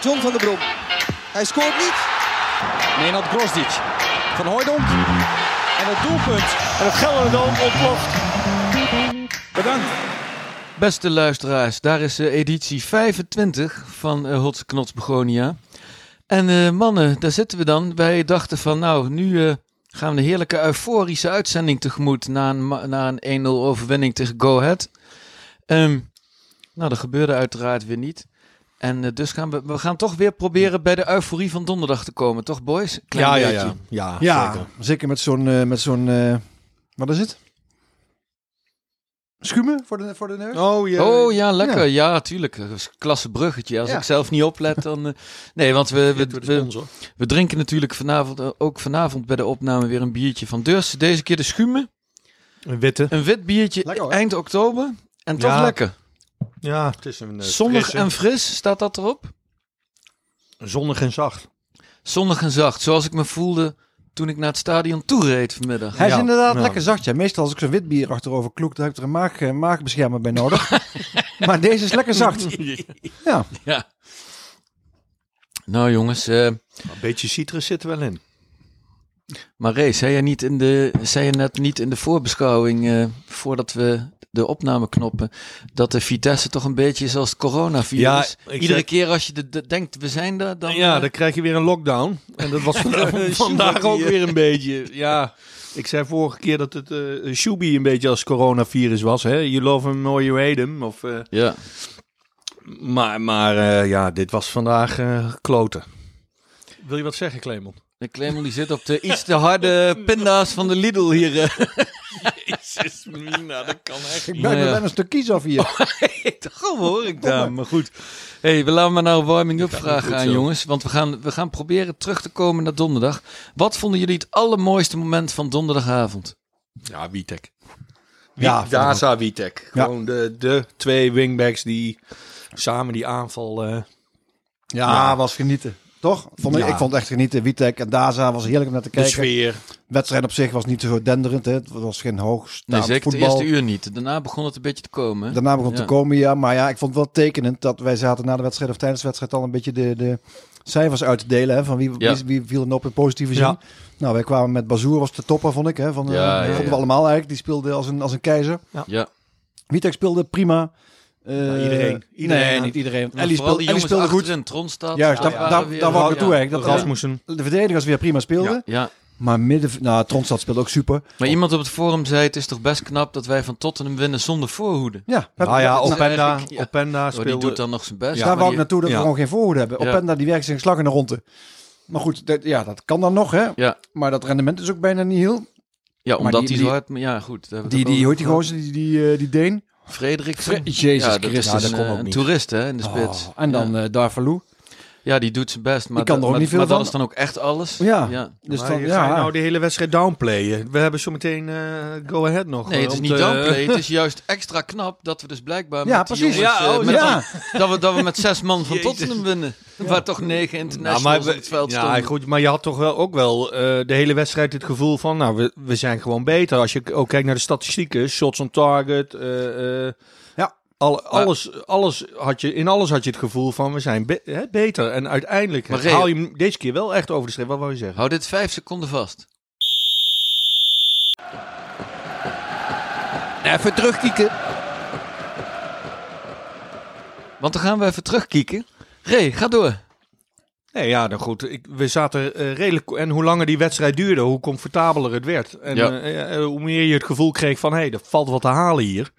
John van der Brom. Hij scoort niet. Nenad Grosdic van Hooydonk. En het doelpunt. En het Gelderdoom ontploft. Bedankt. Beste luisteraars, daar is eh, editie 25 van eh, Hotse Knots Begonia. En eh, mannen, daar zitten we dan. Wij dachten van nou, nu eh, gaan we een heerlijke euforische uitzending tegemoet na een, na een 1-0 overwinning tegen Go Ahead. Ehm, nou, dat gebeurde uiteraard weer niet. En eh, dus gaan we, we gaan toch weer proberen bij de euforie van donderdag te komen, toch boys? Klein Ja, ja, ja. Ja, Ja, zeker. zeker, met zo'n, eh, met zo'n, eh, wat is het? Schuimen voor de, voor de neus? Oh, ja. Oh ja, lekker. Ja, tuurlijk. Klasse bruggetje. Als Ja. ik zelf niet oplet, dan... eh, nee, want we, we, we, drinken natuurlijk vanavond, ook vanavond bij de opname weer een biertje van Deurs. Deze keer de Schume. Een witte. Een wit biertje Lekker, eind oktober. En toch Ja. lekker. Ja, het is een uh, Zonnig en fris, staat dat erop? zonnig en zacht. Zonnig en zacht, zoals ik me voelde toen ik naar het stadion toe reed vanmiddag. Hij is Ja. inderdaad Ja. lekker zacht. Ja. Meestal als ik zo'n wit bier achterover kloek, dan heb ik er een maag, eh, maagbeschermer bij nodig. maar deze is lekker zacht. Ja. Ja. Nou jongens, eh, Een beetje citrus zit er wel in. maar Ray, zei je, niet in de, zei je net niet in de voorbeschouwing, eh, voordat we de opname knoppen, dat de Vitesse toch een beetje is als het coronavirus? Ja, Iedere zeg- keer als je de, de- denkt, we zijn er, dan... ja, eh, dan krijg je weer een lockdown. En dat was vandaag, vandaag ook weer een beetje. Ja, ik zei vorige keer dat het eh Shubi een beetje als coronavirus was. Hè? You love him or you hate him. Of, eh, ja. maar maar eh, ja, dit was vandaag eh, kloten. Wil je wat zeggen, Clemon? De Clemon die zit op de iets te harde pinda's van de Lidl hier. Jezus, Mina, dat kan echt Ik ben Nou er ja. bijna een stuk kies af hier. Hoor ik daar, maar goed. hey, we laten maar nou een warming-up vragen aan zo. jongens. Want we gaan, we gaan proberen terug te komen naar donderdag. Wat vonden jullie het allermooiste moment van donderdagavond? Ja, Witek. Ja, Ja, Daza Witek. Ja. Gewoon de, de twee wingbacks die samen die aanval... eh, Ja, was genieten. Toch? Vond ik, Ja. ik vond het echt genieten. Witek en Daza was heerlijk om naar te de kijken. sfeer. De wedstrijd op zich was niet zo denderend. Hè. Het was geen hoogstaand Nee, zeker voetbal. het eerste uur niet. Daarna begon het een beetje te komen. hè? Daarna begon het Ja. te komen, ja. Maar ja, ik vond het wel tekenend dat wij zaten na de wedstrijd of tijdens de wedstrijd al een beetje de, de cijfers uit te delen. Hè, van wie, Ja. wie, wie viel er op in positieve zin. Ja. Nou, wij kwamen met Bazoer, was de topper, vond ik. Hè, van, eh, Ja, ja, vonden ja. we allemaal eigenlijk. Die speelde als een, als een keizer. Ja. Witek speelde prima. Eh, iedereen. Iedereen, nee, ja. niet iedereen. Maar Ellie die Ellie speelde goed. achterin, Tronstad. Juist, die daar- waren daar- daar wou ik ja. naartoe eigenlijk. Dat Rasmussen. de verdedigers weer prima speelden. Ja, Maar midden, nou, Tronstad speelde ook super. maar iemand op het forum zei: Het is toch best knap dat wij van Tottenham winnen zonder voorhoede. Ja, Nou ja, Nou, Openda, ja. Openda Oh, die speelde... doet dan nog zijn best. Ja, daar maar wou ik die- naartoe dat ja. we gewoon geen voorhoede hebben. Ja. Openda die werkt zijn slag in de ronde. Maar goed, dat, ja, dat kan dan nog, hè. Ja, Maar dat rendement is ook bijna niet heel. ja omdat die- die, die- zo hard... Ja, goed. Die, die, die over gozer, die, die, eh, die Deen? Frederik. Fre- Jezus ja, Christus. is Ja, dat een, kon ook een niet. toerist hè, in de spits. Oh, en dan ja. Darvalu. Ja, die doet zijn best. Maar, kan er dat- ook maar, niet veel maar dat is dan ook echt alles. Ja. ja. Dus Maar dan, ga ja, je nou de hele wedstrijd downplayen? We hebben zo meteen eh, go ahead nog. Nee, het is om niet te- downplay. Het is juist extra knap dat we dus blijkbaar Ja, met die precies. jongens, Ja, eh, oh, met ja. die- dat, we, dat we met zes man van. Tottenham winnen. Waar toch negen Nou, internationals maar, op het veld ja, stonden. goed, maar je had toch wel ook wel eh, de hele wedstrijd het gevoel van, nou, we, we zijn gewoon beter. Als je ook kijkt naar de statistieken, shots on target, eh, eh, Ja. Al, alles, alles had je, in alles had je het gevoel van, we zijn be- hè, beter. En uiteindelijk Maar haal je hem deze keer wel echt over de streep. Wat wou je zeggen? Hou dit vijf seconden vast. Even terugkieken. Want dan gaan we even terugkieken. Ray, ga door. Nee, ja, nou goed. Ik, we zaten eh, redelijk. En hoe langer die wedstrijd duurde, hoe comfortabeler het werd. En Ja. eh, eh, hoe meer je het gevoel kreeg van hé, hey, er valt wat te halen hier.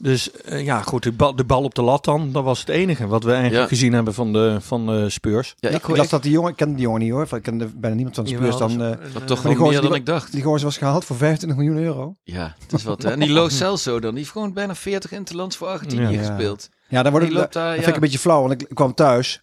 Dus eh, ja, goed, de bal, de bal op de lat dan, dat was het enige wat we eigenlijk Ja. gezien hebben van de, van de Spurs. Ja, Ja, ik ik las ik, dat die jongen, ik ken die jongen niet hoor. Ik kende bijna niemand van de Spurs. Dan, eh, dat toch die wel gozer meer die dan wa- ik dacht. die gozer was gehaald voor 25 miljoen euro. Ja, het is wat. Hè? En die Lo Celso dan, die heeft gewoon bijna 40 interlands voor Argentinië Ja. gespeeld. Ja, wordt Die het, daar, dat ja. vind ik een beetje flauw, want ik, ik kwam thuis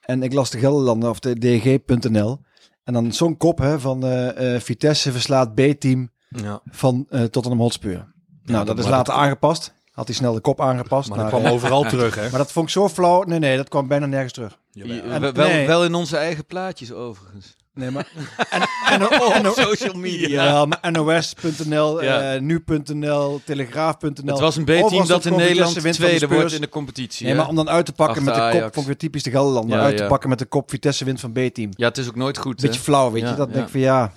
en ik las de Gelderlander of de DG.nl. En dan zo'n kop hè, van eh, eh, Vitesse verslaat B-team Ja. van eh Tottenham Hotspur. nou, dat is later aangepast. Had hij snel de kop aangepast. Maar dat kwam eh, overal terug, hè? maar dat vond ik zo flauw. Nee, nee, dat kwam bijna nergens terug. En- wel, nee. wel in onze eigen plaatjes overigens. Nee, maar... En, en, en, en, social media. Ja, maar NOS.nl, Ja. eh, nu.nl, Telegraaf.nl. Het was een B-team dat in Nederland tweede wordt in de competitie. Nee, hè? maar om dan uit te pakken Achter met de kop, Ajax. vond ik weer typisch de Gelderlander. Ja, uit te pakken met de kop Vitesse wint van B-team. Ja, het is ook nooit goed. hè? Beetje flauw, weet je. Dat ja. denk ik van ja,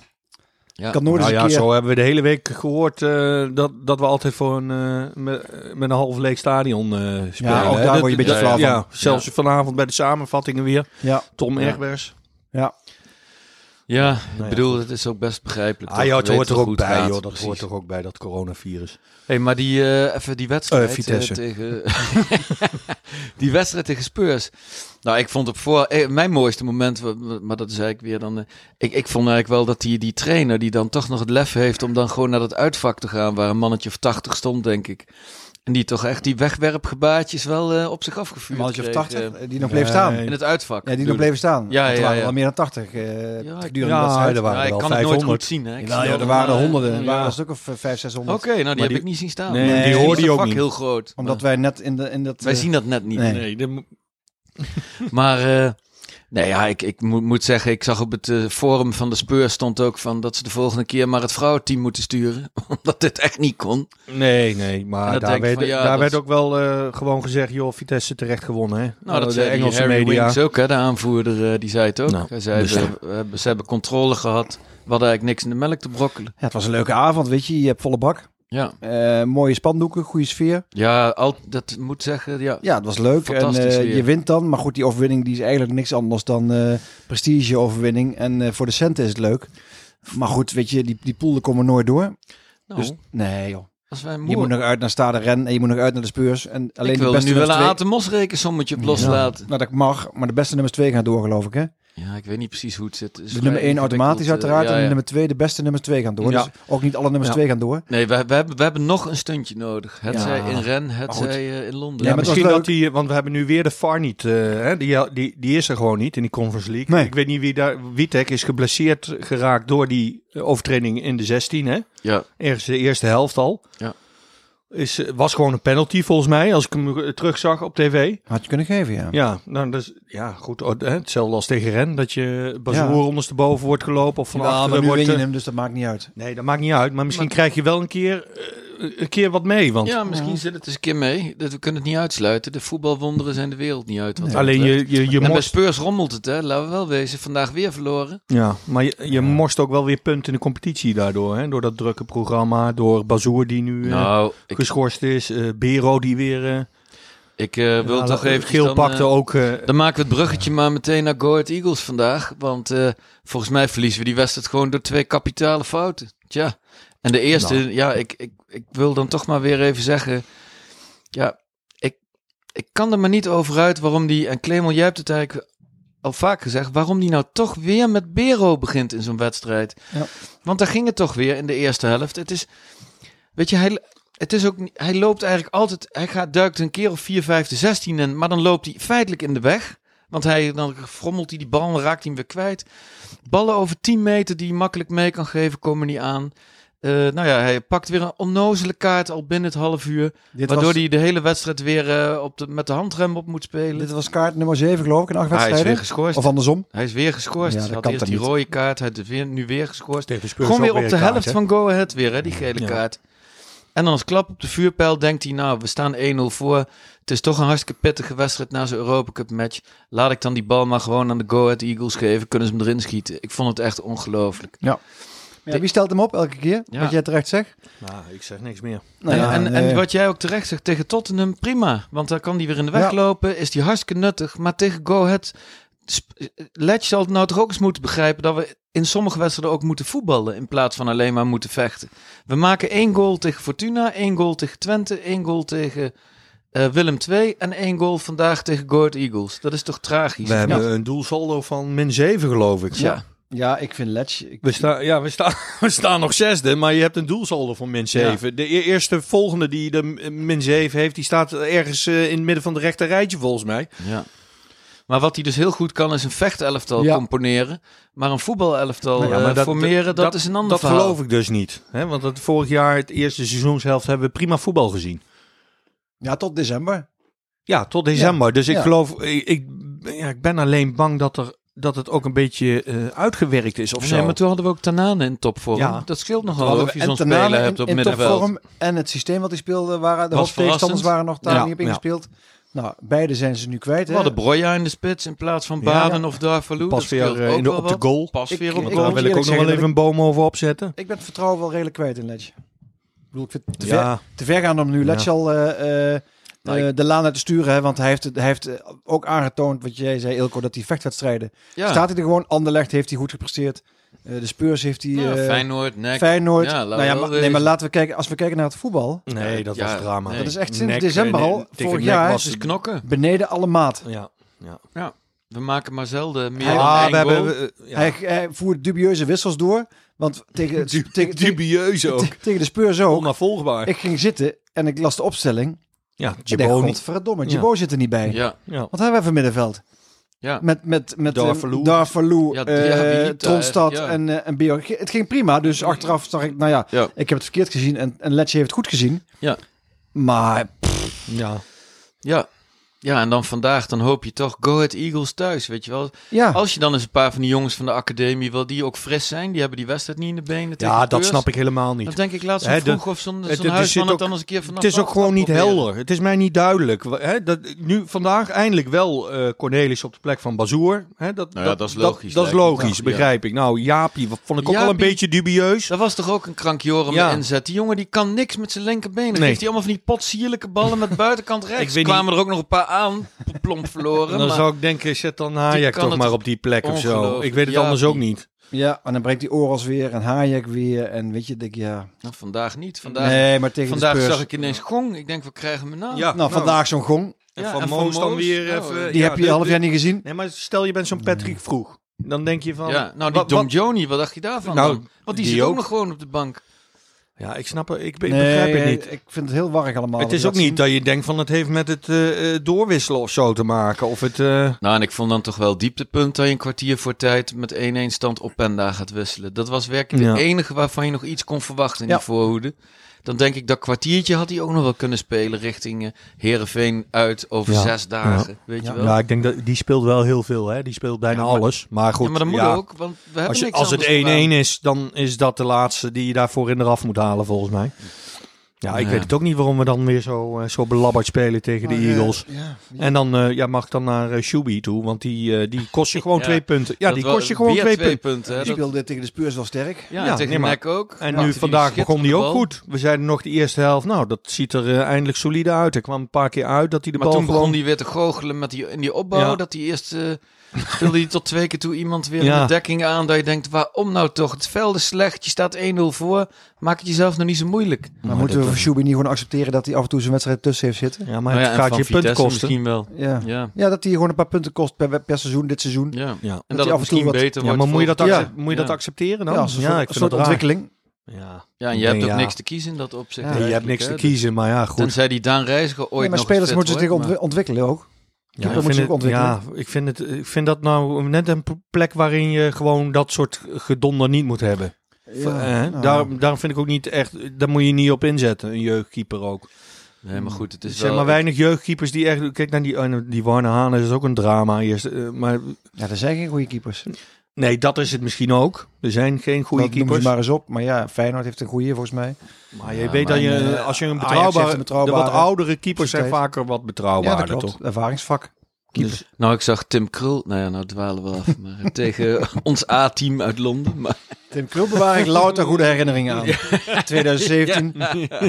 Ja. kan nooit Nou eens ja, keer... zo hebben we de hele week gehoord eh, dat, dat we altijd voor een, eh, met, met een half leeg stadion eh spelen. ook hè. daar word je een beetje flauw van. Ja, zelfs vanavond bij de samenvattingen weer. Ja, Tom Ja. Egbers. ja. Ja, Nou ik ja, bedoel, het is ook best begrijpelijk. Ah, het weet hoort er ook bij, gaat, joh. Dat precies. hoort toch ook bij dat coronavirus. Hey, maar die, eh, even die wedstrijd Vitesse. eh, tegen... die wedstrijd tegen Spurs. Nou, ik vond op voor... eh, mijn mooiste moment, maar dat is eigenlijk weer dan... ik, ik vond eigenlijk wel dat die, die trainer, die dan toch nog het lef heeft om dan gewoon naar dat uitvak te gaan, waar een mannetje of 80 stond, denk ik. En die toch echt die wegwerpgebaatjes wel eh, op zich afgevuurd Een mannetje of kreeg, 80, eh, eh, die nog bleef staan. in het uitvak. Ja, die nog bleven staan. Ja, er ja, waren ja. al meer dan 80 eh ik- gedurende Ja, de wedstrijd. er waren ik wel kan het nooit 500. goed zien. Hè? Ik Nou, ja, er waren honderden. Er ja. waren een stuk of 500, 600. Oké, nou die heb die- ik niet zien staan. Nee, die Misschien hoorde je het ook vak niet. heel groot. Omdat wij net in, de, in dat... Wij zien dat net niet. nee. Nee, de, Maar eh, nee, ja, ik, ik moet, moet zeggen, ik zag op het eh, forum van de Spurs stond ook van dat ze de volgende keer maar het vrouwenteam moeten sturen. Omdat dit echt niet kon. nee, nee, maar daar, werd, van, ja, daar werd ook wel eh, gewoon gezegd, joh, Vitesse terecht gewonnen, hè? Nou, dat de zei die Engelse Harry media. Ook, hè, de aanvoerder, eh, die zei het ook. Nou, Hij zei, dus we hebben, ze hebben controle gehad. We hadden eigenlijk niks in de melk te brokkelen. Ja, het was een leuke avond, weet je. Je hebt volle bak. Ja, Eh, mooie spandoeken, goede sfeer. ja al, dat moet zeggen, ja. Ja, het was leuk. En eh, je wint dan. Maar goed, die overwinning die is eigenlijk niks anders dan eh prestige-overwinning. En voor de centen is het leuk. Maar goed, weet je, die, die pool komen nooit door. Nou, Dus nee, joh. als wij Je moe- moet nog uit naar Stade Ren en je moet nog uit naar de Speurs. En alleen ik de beste nu wel een twee- Aten Mos rekensommetje op loslaten. Nou, dat mag. Maar de beste nummers twee gaan door, geloof ik, hè? Ja, ik weet niet precies hoe het zit. De nummer 1 automatisch uiteraard. eh, ja, En de nummer 2, de beste nummers 2 gaan door. Ja. Dus ook niet alle nummers Ja. 2 gaan door. Nee, we, we, hebben, we hebben nog een stuntje nodig. Het Ja. zij in Ren, het zij eh, in Londen. Ja, misschien dat die, want we hebben nu weer de VAR niet. eh, hè, die, die, die is er gewoon niet in die Conference League. Nee. Ik weet niet wie daar. Witek is geblesseerd geraakt door die overtreding in de 16. Hè? Ja. Ergens de eerste helft al. Ja. Is, eh, was gewoon een penalty volgens mij, als ik hem terugzag op tv. Had je kunnen geven, ja. Ja, nou, is, ja goed. oh, hetzelfde als tegen Ren, dat je Bazoer Ja. ondersteboven wordt gelopen of van Ja, achteren nu wordt... win je eh, hem, dus dat maakt niet uit. Nee, dat maakt niet uit. Maar misschien krijg je wel een keer, eh, een keer wat mee. Want Ja, misschien zit het eens een keer mee. Dat we kunnen het niet uitsluiten. De voetbalwonderen zijn de wereld niet uit. Wat alleen je, je, je en bij morst... Spurs rommelt het, hè? Laten we wel wezen. Vandaag weer verloren. Ja, maar je, je morst ook wel weer punten in de competitie daardoor. Hè? Door dat drukke programma, door Bazoer die nu eh, nou, ik, geschorst is. eh, Bero die weer... eh ik eh, wil ja, toch even... Geel pakte ook... eh, Dan maken we het bruggetje maar meteen naar Go Ahead Eagles vandaag. Want eh, volgens mij verliezen we die wedstrijd gewoon door twee kapitale fouten. Tja. En de eerste, Nou. ja, ik, ik, ik wil dan toch maar weer even zeggen. Ja, ik, ik kan er maar niet over uit waarom die. En Clemel, jij hebt het eigenlijk al vaak gezegd. Waarom die nou toch weer met Bero begint in zo'n wedstrijd. Ja. Want daar ging het toch weer in de eerste helft. Het is. Weet je, hij. Het is ook, hij loopt eigenlijk altijd, hij gaat, duikt een keer of 4, 5, 16 in, maar dan loopt hij feitelijk in de weg. Want hij, dan frommelt hij die bal en raakt hij hem weer kwijt. Ballen over 10 meter die hij makkelijk mee kan geven, komen niet aan. Eh, nou ja, hij pakt weer een onnozele kaart al binnen het half uur. Dit waardoor was, hij de hele wedstrijd weer eh, op de, met de handrem op moet spelen. dit was kaart nummer 7, geloof ik, in acht Ah, hij is weer wedstrijden. geschorst. Of andersom. hij is weer geschorst. Ja, hij dat had kan eerst die niet? rode kaart, hij is weer, nu weer Spurs Gewoon weer op de kaart, helft van Go Ahead weer, hè, die gele Ja. kaart. En dan als klap op de vuurpijl denkt hij, nou, we staan 1-0 voor. Het is toch een hartstikke pittige wedstrijd na zo'n Europa Cup match. Laat ik dan die bal maar gewoon aan de Go Ahead Eagles geven. Kunnen ze hem erin schieten. Ik vond het echt ongelooflijk. Ja, wie stelt hem op elke keer? Ja. Wat jij terecht zegt? Nou, ik zeg niks meer. Nou en, ja, en, nee. en wat jij ook terecht zegt, tegen Tottenham prima. Want daar kan hij weer in de weg Ja. lopen. Is die hartstikke nuttig. Maar tegen Go Ahead... Ledge zal het nou toch ook eens moeten begrijpen... dat we in sommige wedstrijden ook moeten voetballen... in plaats van alleen maar moeten vechten. We maken één goal tegen Fortuna, één goal tegen Twente... één goal tegen eh, Willem II... en één goal vandaag tegen Go Ahead Eagles. Dat is toch tragisch? We hebben een doelsaldo van min 7, geloof ik. Ja. Ja, ik vind Letch... Ik, We, staan ja, we, staan we staan nog zesde, maar je hebt een doelsaldo van min 7. De e- eerste volgende die de min 7 heeft, die staat ergens eh, in het midden van de rechter rijtje volgens mij. Ja. Maar wat hij dus heel goed kan, is een vechtelftal Ja. componeren. Maar een voetbalelftal Nou ja, eh, dat- formeren, dat, is een ander Dat verhaal. geloof ik dus niet. Hè? Want het vorig jaar, het eerste seizoenshelft, hebben we prima voetbal gezien. ja, tot december. Ja, tot december. Dus ik Ja. geloof, ik, ik, ja, ik ben alleen bang dat, er, dat het ook een beetje eh, uitgewerkt is of zo. Nee, maar toen hadden we ook Tanane in topvorm. Ja. Dat scheelt nogal of we je zo'n speler hebt op in, topvorm en het systeem wat hij speelde, waren de hoofdtegenstanders waren nog daar Ja, niet op ja. ingespeeld. Nou, beide zijn ze nu kwijt. We hadden Broja in de spits in plaats van Ja. Baden of Darvalu. Pas weer eh, in de, op de goal. Pas Ik- weer op de Daar goal. wil ik ook nog wel even een boom over opzetten. Ik ben het vertrouwen wel redelijk kwijt in Letch. Ik bedoel, ik vind het te, ver, Ja, te ver gaan om nu Letch Ja. al Nou, eh, de laan uit te sturen. Hè, want hij heeft, hij heeft eh, ook aangetoond, wat jij zei Ilko, dat die vechtwedstrijden... Ja. Staat hij er gewoon, Anderlecht heeft hij goed gepresteerd. Eh, de Spurs heeft hij... Ja, eh, Feyenoord. Feyenoord. Ja, nou ja, maar, nee, maar laten we kijken, als we kijken naar het voetbal. nee, dat Ja, was drama. nee. Dat is echt sinds Nek, december al, tegen vorig jaar, was Het knokken. beneden alle maat. Ja, ja. We maken maar zelden meer Hij- dan Ah, we hebben... ja. Hij, hij voert dubieuze wissels door. Want tegen, tegen, tegen, ook. tegen de Spurs ook. Onafvolgbaar. Ik ging zitten en ik las de opstelling. Ja, Giboni. godverdomme, Ja. Gibo zit er niet bij. Ja, Ja. Wat hebben we voor middenveld? ja. Met, met, met eh, Darvalu. Darvalu, Ja, eh, niet, Tronstad ja. en, eh, en Bio. Het ging prima, dus achteraf zag ik, nou ja, Ja. ik heb het verkeerd gezien en, en Letje heeft het goed gezien. Ja. Maar Ja. Ja. Ja, en dan vandaag, dan hoop je toch Go Ahead Eagles thuis, weet je wel. ja, Als je dan eens een paar van die jongens van de academie wil, die ook fris zijn, die hebben die wedstrijd niet in de benen tegen ja, dat snap ik helemaal niet. Dan denk ik, laat de- vroeg of zo'n het huisman het dan eens een keer vanaf Het is ook gewoon niet proberen. helder. Het is mij niet duidelijk. Hè, dat, nu vandaag eindelijk wel eh, Cornelis op de plek van Bazoer. Dat, Nou ja, dat is logisch, Dat, is logisch, Ja. begrijp ik. Nou, Jaapie vond ik ook al een beetje dubieus. Dat was toch ook een krankjorum Ja. inzet. Die jongen die kan niks met zijn linkerbeen. Dan Nee. geeft hij allemaal van die potsierlijke ballen met buitenkant rechts. Kwamen er ook nog een paar aan, plomp verloren. En dan maar- zou ik denken, zet dan Hayek toch maar op die plek of zo. Ik weet het anders ook niet. ja, en dan brengt hij Oros weer en Hayek weer en weet je, denk ik, ja. Nou, vandaag niet. Vandaag, nee, maar tegen vandaag de Spurs. zag ik ineens gong. Ik denk, we krijgen hem nou. Ja. nou, vandaag zo'n gong, En Ja, van en van Moos dan weer nou, even... die ja, heb je een half jaar niet gezien. Nee, maar stel je bent zo'n Patrick vroeg. Dan denk je van... Ja, nou die wat- Dom wat- Joni, wat dacht je daarvan Nou, dan? Want die, die zit ook. nog gewoon op de bank. Ja, ik snap het. Ik, be- ik nee, begrijp het niet. Ik vind het heel warrig allemaal. Het is ook niet dat je denkt van het heeft met het eh, eh, doorwisselen of zo te maken. Of het... eh, Nou, en ik vond dan toch wel dieptepunt dat je een kwartier voor tijd met 1-1 stand op Penda gaat wisselen. Dat was werkelijk Ja. het enige waarvan je nog iets kon verwachten in Ja. die voorhoede. Dan denk ik dat kwartiertje had hij ook nog wel kunnen spelen richting eh, Heerenveen uit over Ja. zes dagen. Weet je wel? ja, ik denk dat die speelt wel heel veel. Hè? Die speelt bijna Ja, maar- alles. Maar goed, ja, maar dat moet ja. ook, want we hebben Als, je- niks als het 1-1 anders is, dan is dat de laatste die je daarvoor in eraf moet halen, volgens mij. Ja, ik Ja. weet het ook niet waarom we dan weer zo, eh, zo belabberd spelen tegen de Maar, eh, Eagles. ja, En dan eh, ja, mag ik dan naar uh, Shuby toe, want die, eh, die kost je gewoon Ja. twee punten. Ja, Dat die kost je gewoon twee, twee punten. die Dat- speelde tegen de Spurs wel sterk. ja, Ja, tegen nee, maar- Nek ook. En nu vandaag begon die ook goed. We zeiden nog de eerste helft, nou, dat ziet er eindelijk solide uit. Er kwam een paar keer uit dat hij de Maar bal toen gewoon... begon hij weer te goochelen met die, in die opbouw. Ja. Dat hij eerst eh, speelde hij tot twee keer toe iemand weer in Ja. de dekking aan. Dat je denkt, waarom nou toch? Het veld is slecht, je staat 1-0 voor. Maak het jezelf nog niet zo moeilijk. Maar moeten we voor Shubi niet gewoon accepteren dat hij af en toe zijn wedstrijd tussen heeft zitten? Ja, maar Nou ja, het gaat je punten kosten. misschien wel. Ja. Ja, Ja, dat hij gewoon een paar punten kost per, per seizoen, dit seizoen. ja. Ja. En hij dat af het en misschien toe wat- beter Ja, wordt. maar moet je dat, moet je dat Ja. accepteren dan? Ja, een soort, ik een vind soort ontwikkeling. Ja. Ja, en je Ik hebt ook ja. niks te kiezen in dat opzicht. Ja, je hebt niks te kiezen, maar ja, goed. Tenzij die Daan Reiziger ooit Nee, maar nog spelers moeten zich ontwikkelen ook. Ja, ik moet vind het, ja, ik vind, het, ik vind dat nou net een plek waarin je gewoon dat soort gedonder niet moet hebben. Ja, Eh, nou, daar, daarom vind ik ook niet echt, daar moet je niet op inzetten, een jeugdkeeper ook. Nee, maar goed, het Er is zijn wel... maar weinig jeugdkeepers die echt, kijk naar die, oh, die Warner Haan, is ook een drama eerst. eh, maar ja, er zijn geen goede keepers. Nee, dat is het misschien ook. Er zijn geen goede Dat keepers. maar eens op. Maar ja, Feyenoord heeft een goede volgens mij. Maar je Ja, weet maar dat je, eh, als je een betrouwbare, een betrouwbare de wat oudere keepers zijn vaker wat Ja, betrouwbaarder, dat klopt. toch? Ervaringsvak. Dus, Nou, ik zag Tim Krul... Nou ja, nou dwalen we af. Maar eh, tegen ons A-team uit Londen. Maar Tim Krul bewaar ik louter goede herinneringen aan. 2017,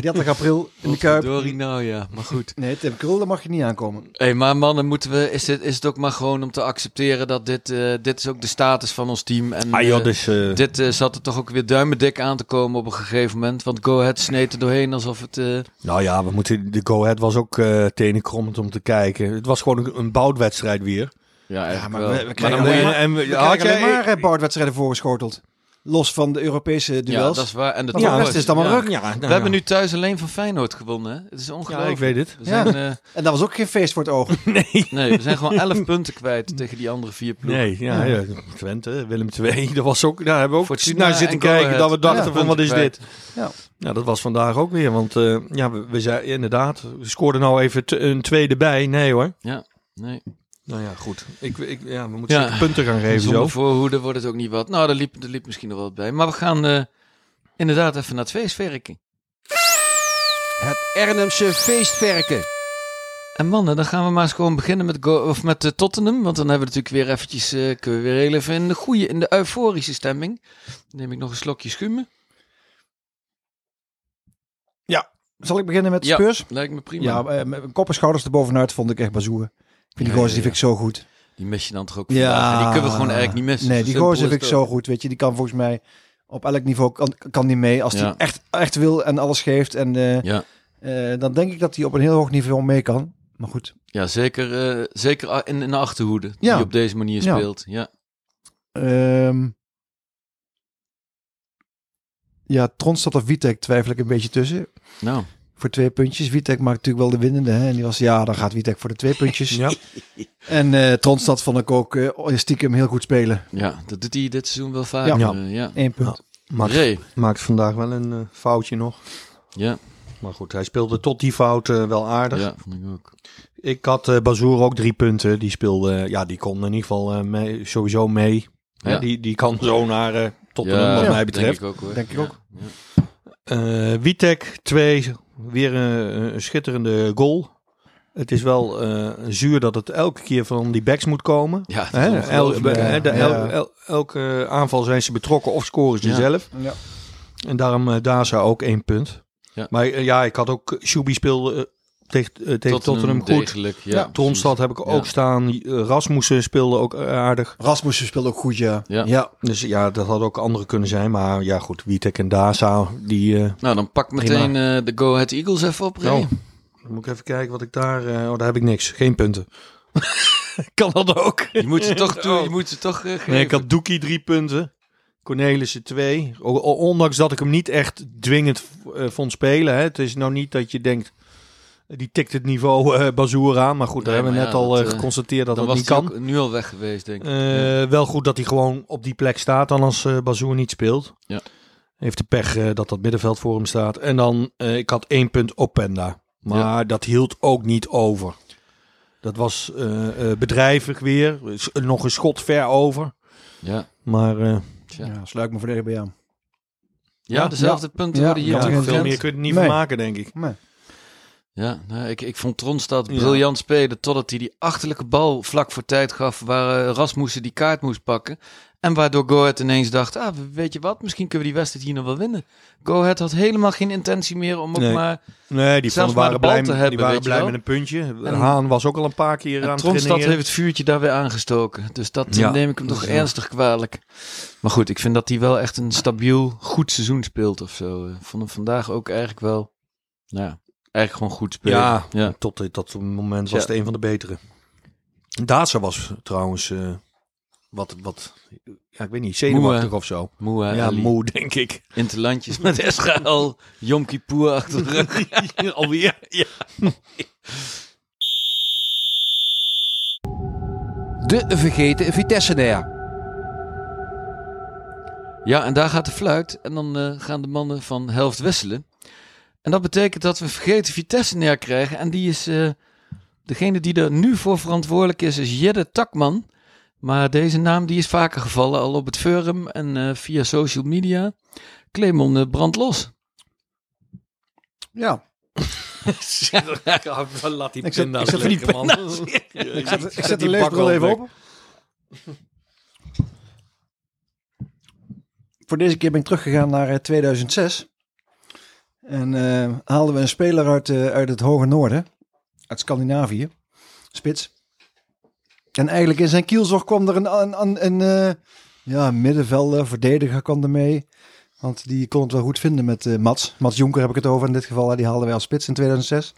30 april in de Kuip. Nou, ja. Maar goed. Nee, Tim Krul, daar mag je niet aankomen. Hé, maar mannen, moeten we, is, dit, is het ook maar gewoon om te accepteren dat dit, eh, dit is ook de status van ons team. En ah joh, eh, dus... dit zat er toch ook weer duimendik aan te komen op een gegeven moment. Want Go Ahead sneed er doorheen alsof het... eh, Nou ja, we moeten, de go-ahead was ook eh tenenkrommend om te kijken. Het was gewoon een, een boudwedstrijd weer. Ja, Ja, maar wel. we, we Maar krijgen dan alleen je... maar, en we we- krijgen had jij- alleen maar Bart-wedstrijden voorgeschoteld. Los van de Europese Ja, duels. dat is waar. En de Maar toppers. rest is het allemaal Ja. ruk. Ja, nou We ja. hebben nu thuis alleen van Feyenoord gewonnen. Hè? Het is Ja, ongelooflijk. ik weet het. We zijn, eh, En dat was ook geen feest voor het oog. Nee. nee, we zijn gewoon 11 punten kwijt tegen die andere vier ploegen. Nee, ja, ja. Twente, Willem II, dat was ook, daar hebben we ook Fortuna naar zitten kijken dat we dachten Ja, van wat is dit? Ja. Ja, dat was vandaag ook weer, want eh, ja, we, we zijn inderdaad, we scoorden nou even een tweede bij. Nee hoor. Nee. Nou ja, goed. Ik, ik, ja, we moeten Ja. zeker punten gaan geven Zonder zo. voorhoede wordt het ook niet wat. Nou, daar liep, daar liep misschien nog wel wat bij. Maar we gaan eh, inderdaad even naar het feest werken. Het Ernemse feestverken. En mannen, dan gaan we maar eens gewoon beginnen met, Go of met eh, Tottenham. Want dan hebben we natuurlijk weer eventjes, eh, kunnen we weer heel even in de goede, in de euforische stemming. Dan neem ik nog een slokje schuimen. Zal ik beginnen met de Ja, Spurs? lijkt me prima. Ja, met kop en schouders erbovenuit vond ik echt bazoer. Vind die gozer die vind ik zo goed. Die mis je dan toch ook Ja. En die kunnen we gewoon eigenlijk niet missen. Nee, die gozer vind ik zo goed. Weet je, die kan volgens mij op elk niveau kan, kan die mee. Als hij Ja. echt, echt wil en alles geeft. En eh, Ja. eh, dan denk ik dat hij op een heel hoog niveau mee kan. Maar goed. Ja, zeker, eh, zeker in, in de achterhoede. Ja. Die op deze manier Ja. speelt. Ja. Ehm ja, Tronstad of Witek twijfel ik een beetje tussen. Nou, Voor twee puntjes. Witek maakt natuurlijk wel de winnende. Hè? En die was, ja, dan gaat Witek voor de twee puntjes. Ja. En eh Tronstad vond ik ook eh, stiekem heel goed spelen. ja, dat doet hij dit seizoen wel vaak. Ja. Ja. ja. Eén punt. Maakt, Ray. maakt vandaag wel een eh, foutje nog. Ja, Maar goed, hij speelde tot die fout eh, wel aardig. ja, vond ik ook. Ik had eh Bazoer ook drie punten. Die speelde, ja, die kon in ieder geval eh, mee, sowieso mee. Hè, Ja. die, die kan zo naar eh Tottenham, Ja, wat ja, mij betreft. Denk ik ook hoor. Denk ik Ja, ook. ja. Eh Witek, twee. Weer een, een schitterende goal. Het is wel eh, zuur dat het elke keer van die backs moet komen. Ja, dat is Hè, el, ongelooflijk. hè, de- Ja. el- el- elke aanval zijn ze betrokken of scoren ze Ja. zelf. Ja. En daarom eh Daza ook één punt. Ja. Maar eh, ja, ik had ook Shubi speelde tegen, eh, tegen Tottenham, goed. degelijk, ja. Ja. Tronstad heb ik Ja. ook staan. Eh, Rasmussen speelde ook aardig. Rasmussen speelde ook goed, ja. Ja. ja. Dus ja, dat had ook andere kunnen zijn. Maar ja, goed, Witek en Daza, die... eh, Nou, dan pak meteen eh, de Go Ahead Eagles even op, Ray. Oh. Dan moet ik even kijken wat ik daar... eh, oh, daar heb ik niks. Geen punten. kan dat ook? Je moet ze toch, toe, Oh. je moet ze toch geven. Nee, ik had Doekie drie punten. Cornelissen twee. O- o- Ondanks dat ik hem niet echt dwingend eh, vond spelen. Hè. Het is nou niet dat je denkt... Die tikt het niveau eh Bazoer aan. Maar goed, daar Nee, hebben we net ja, al dat, eh, eh, geconstateerd dat dat niet kan. ook nu al weg geweest, denk ik. Eh, Wel goed dat hij gewoon op die plek staat dan als eh Bazoer niet speelt. Ja. Heeft de pech eh, dat dat middenveld voor hem staat. En dan, eh, ik had één punt op Penda. Maar dat hield ook niet over. Dat was eh, eh, bedrijvig weer. S- Nog een schot ver over. ja. Maar eh, Tja. ja, sluit me verdedigen bij jou. Ja, dezelfde punten Ja, worden hier ja, veel meer kun je er niet Nee. van maken, denk ik. Nee. Ja, nou, ik, ik vond Tronstad Ja. briljant spelen totdat hij die achterlijke bal vlak voor tijd gaf waar eh, Rasmussen die kaart moest pakken. En waardoor Go Ahead ineens dacht, ah, weet je wat, misschien kunnen we die wedstrijd hier nog wel winnen. Go Ahead had helemaal geen intentie meer om ook Nee. maar... Nee, die Zelfs maar waren blij, te die hebben, waren weet je blij met een puntje. En- Haan was ook al een paar keer En aan het Tronstad heeft het vuurtje daar weer aangestoken. Dus dat Ja. neem ik hem toch ja. ernstig kwalijk. Maar goed, ik vind dat hij wel echt een stabiel, goed seizoen speelt of zo. Ik vond hem vandaag ook eigenlijk wel, nou ja, eigenlijk gewoon goed spelen. Ja, ja. tot eh, dat moment was Ja. het een van de betere. Daza was trouwens eh, wat, wat, ja, ik weet niet, zenuwachtig Moe, of zo. Moe, hè, ja, Ali. moe, denk ik. Interlandjes met Eschaal, Yom Kippur achter de rug. Alweer? Ja. De vergeten Vitesse-nair. Ja, en daar gaat de fluit. En dan eh, gaan de mannen van helft wisselen. En dat betekent dat we vergeten Vitesse neer krijgen. En die is, eh, degene die er nu voor verantwoordelijk is, is Jedde Takman. Maar deze naam die is vaker gevallen, al op het forum en eh, via social media. Clemon uh, brandlos. Ja, Laat die Ik zet- pinda's ik zet lekker, man. ik zet, ik zet de die leesbril even op. Voor deze keer ben ik teruggegaan naar eh, 2006. En eh, haalden we een speler uit, eh, uit het hoge noorden. Uit Scandinavië. Spits. En eigenlijk in zijn kielzog kwam er een, een, een, een eh, ja, middenvelder, verdediger kwam er mee. Want die kon het wel goed vinden met Mats. Mats Jonker heb ik het over in dit geval. Die haalden wij als spits in 2006.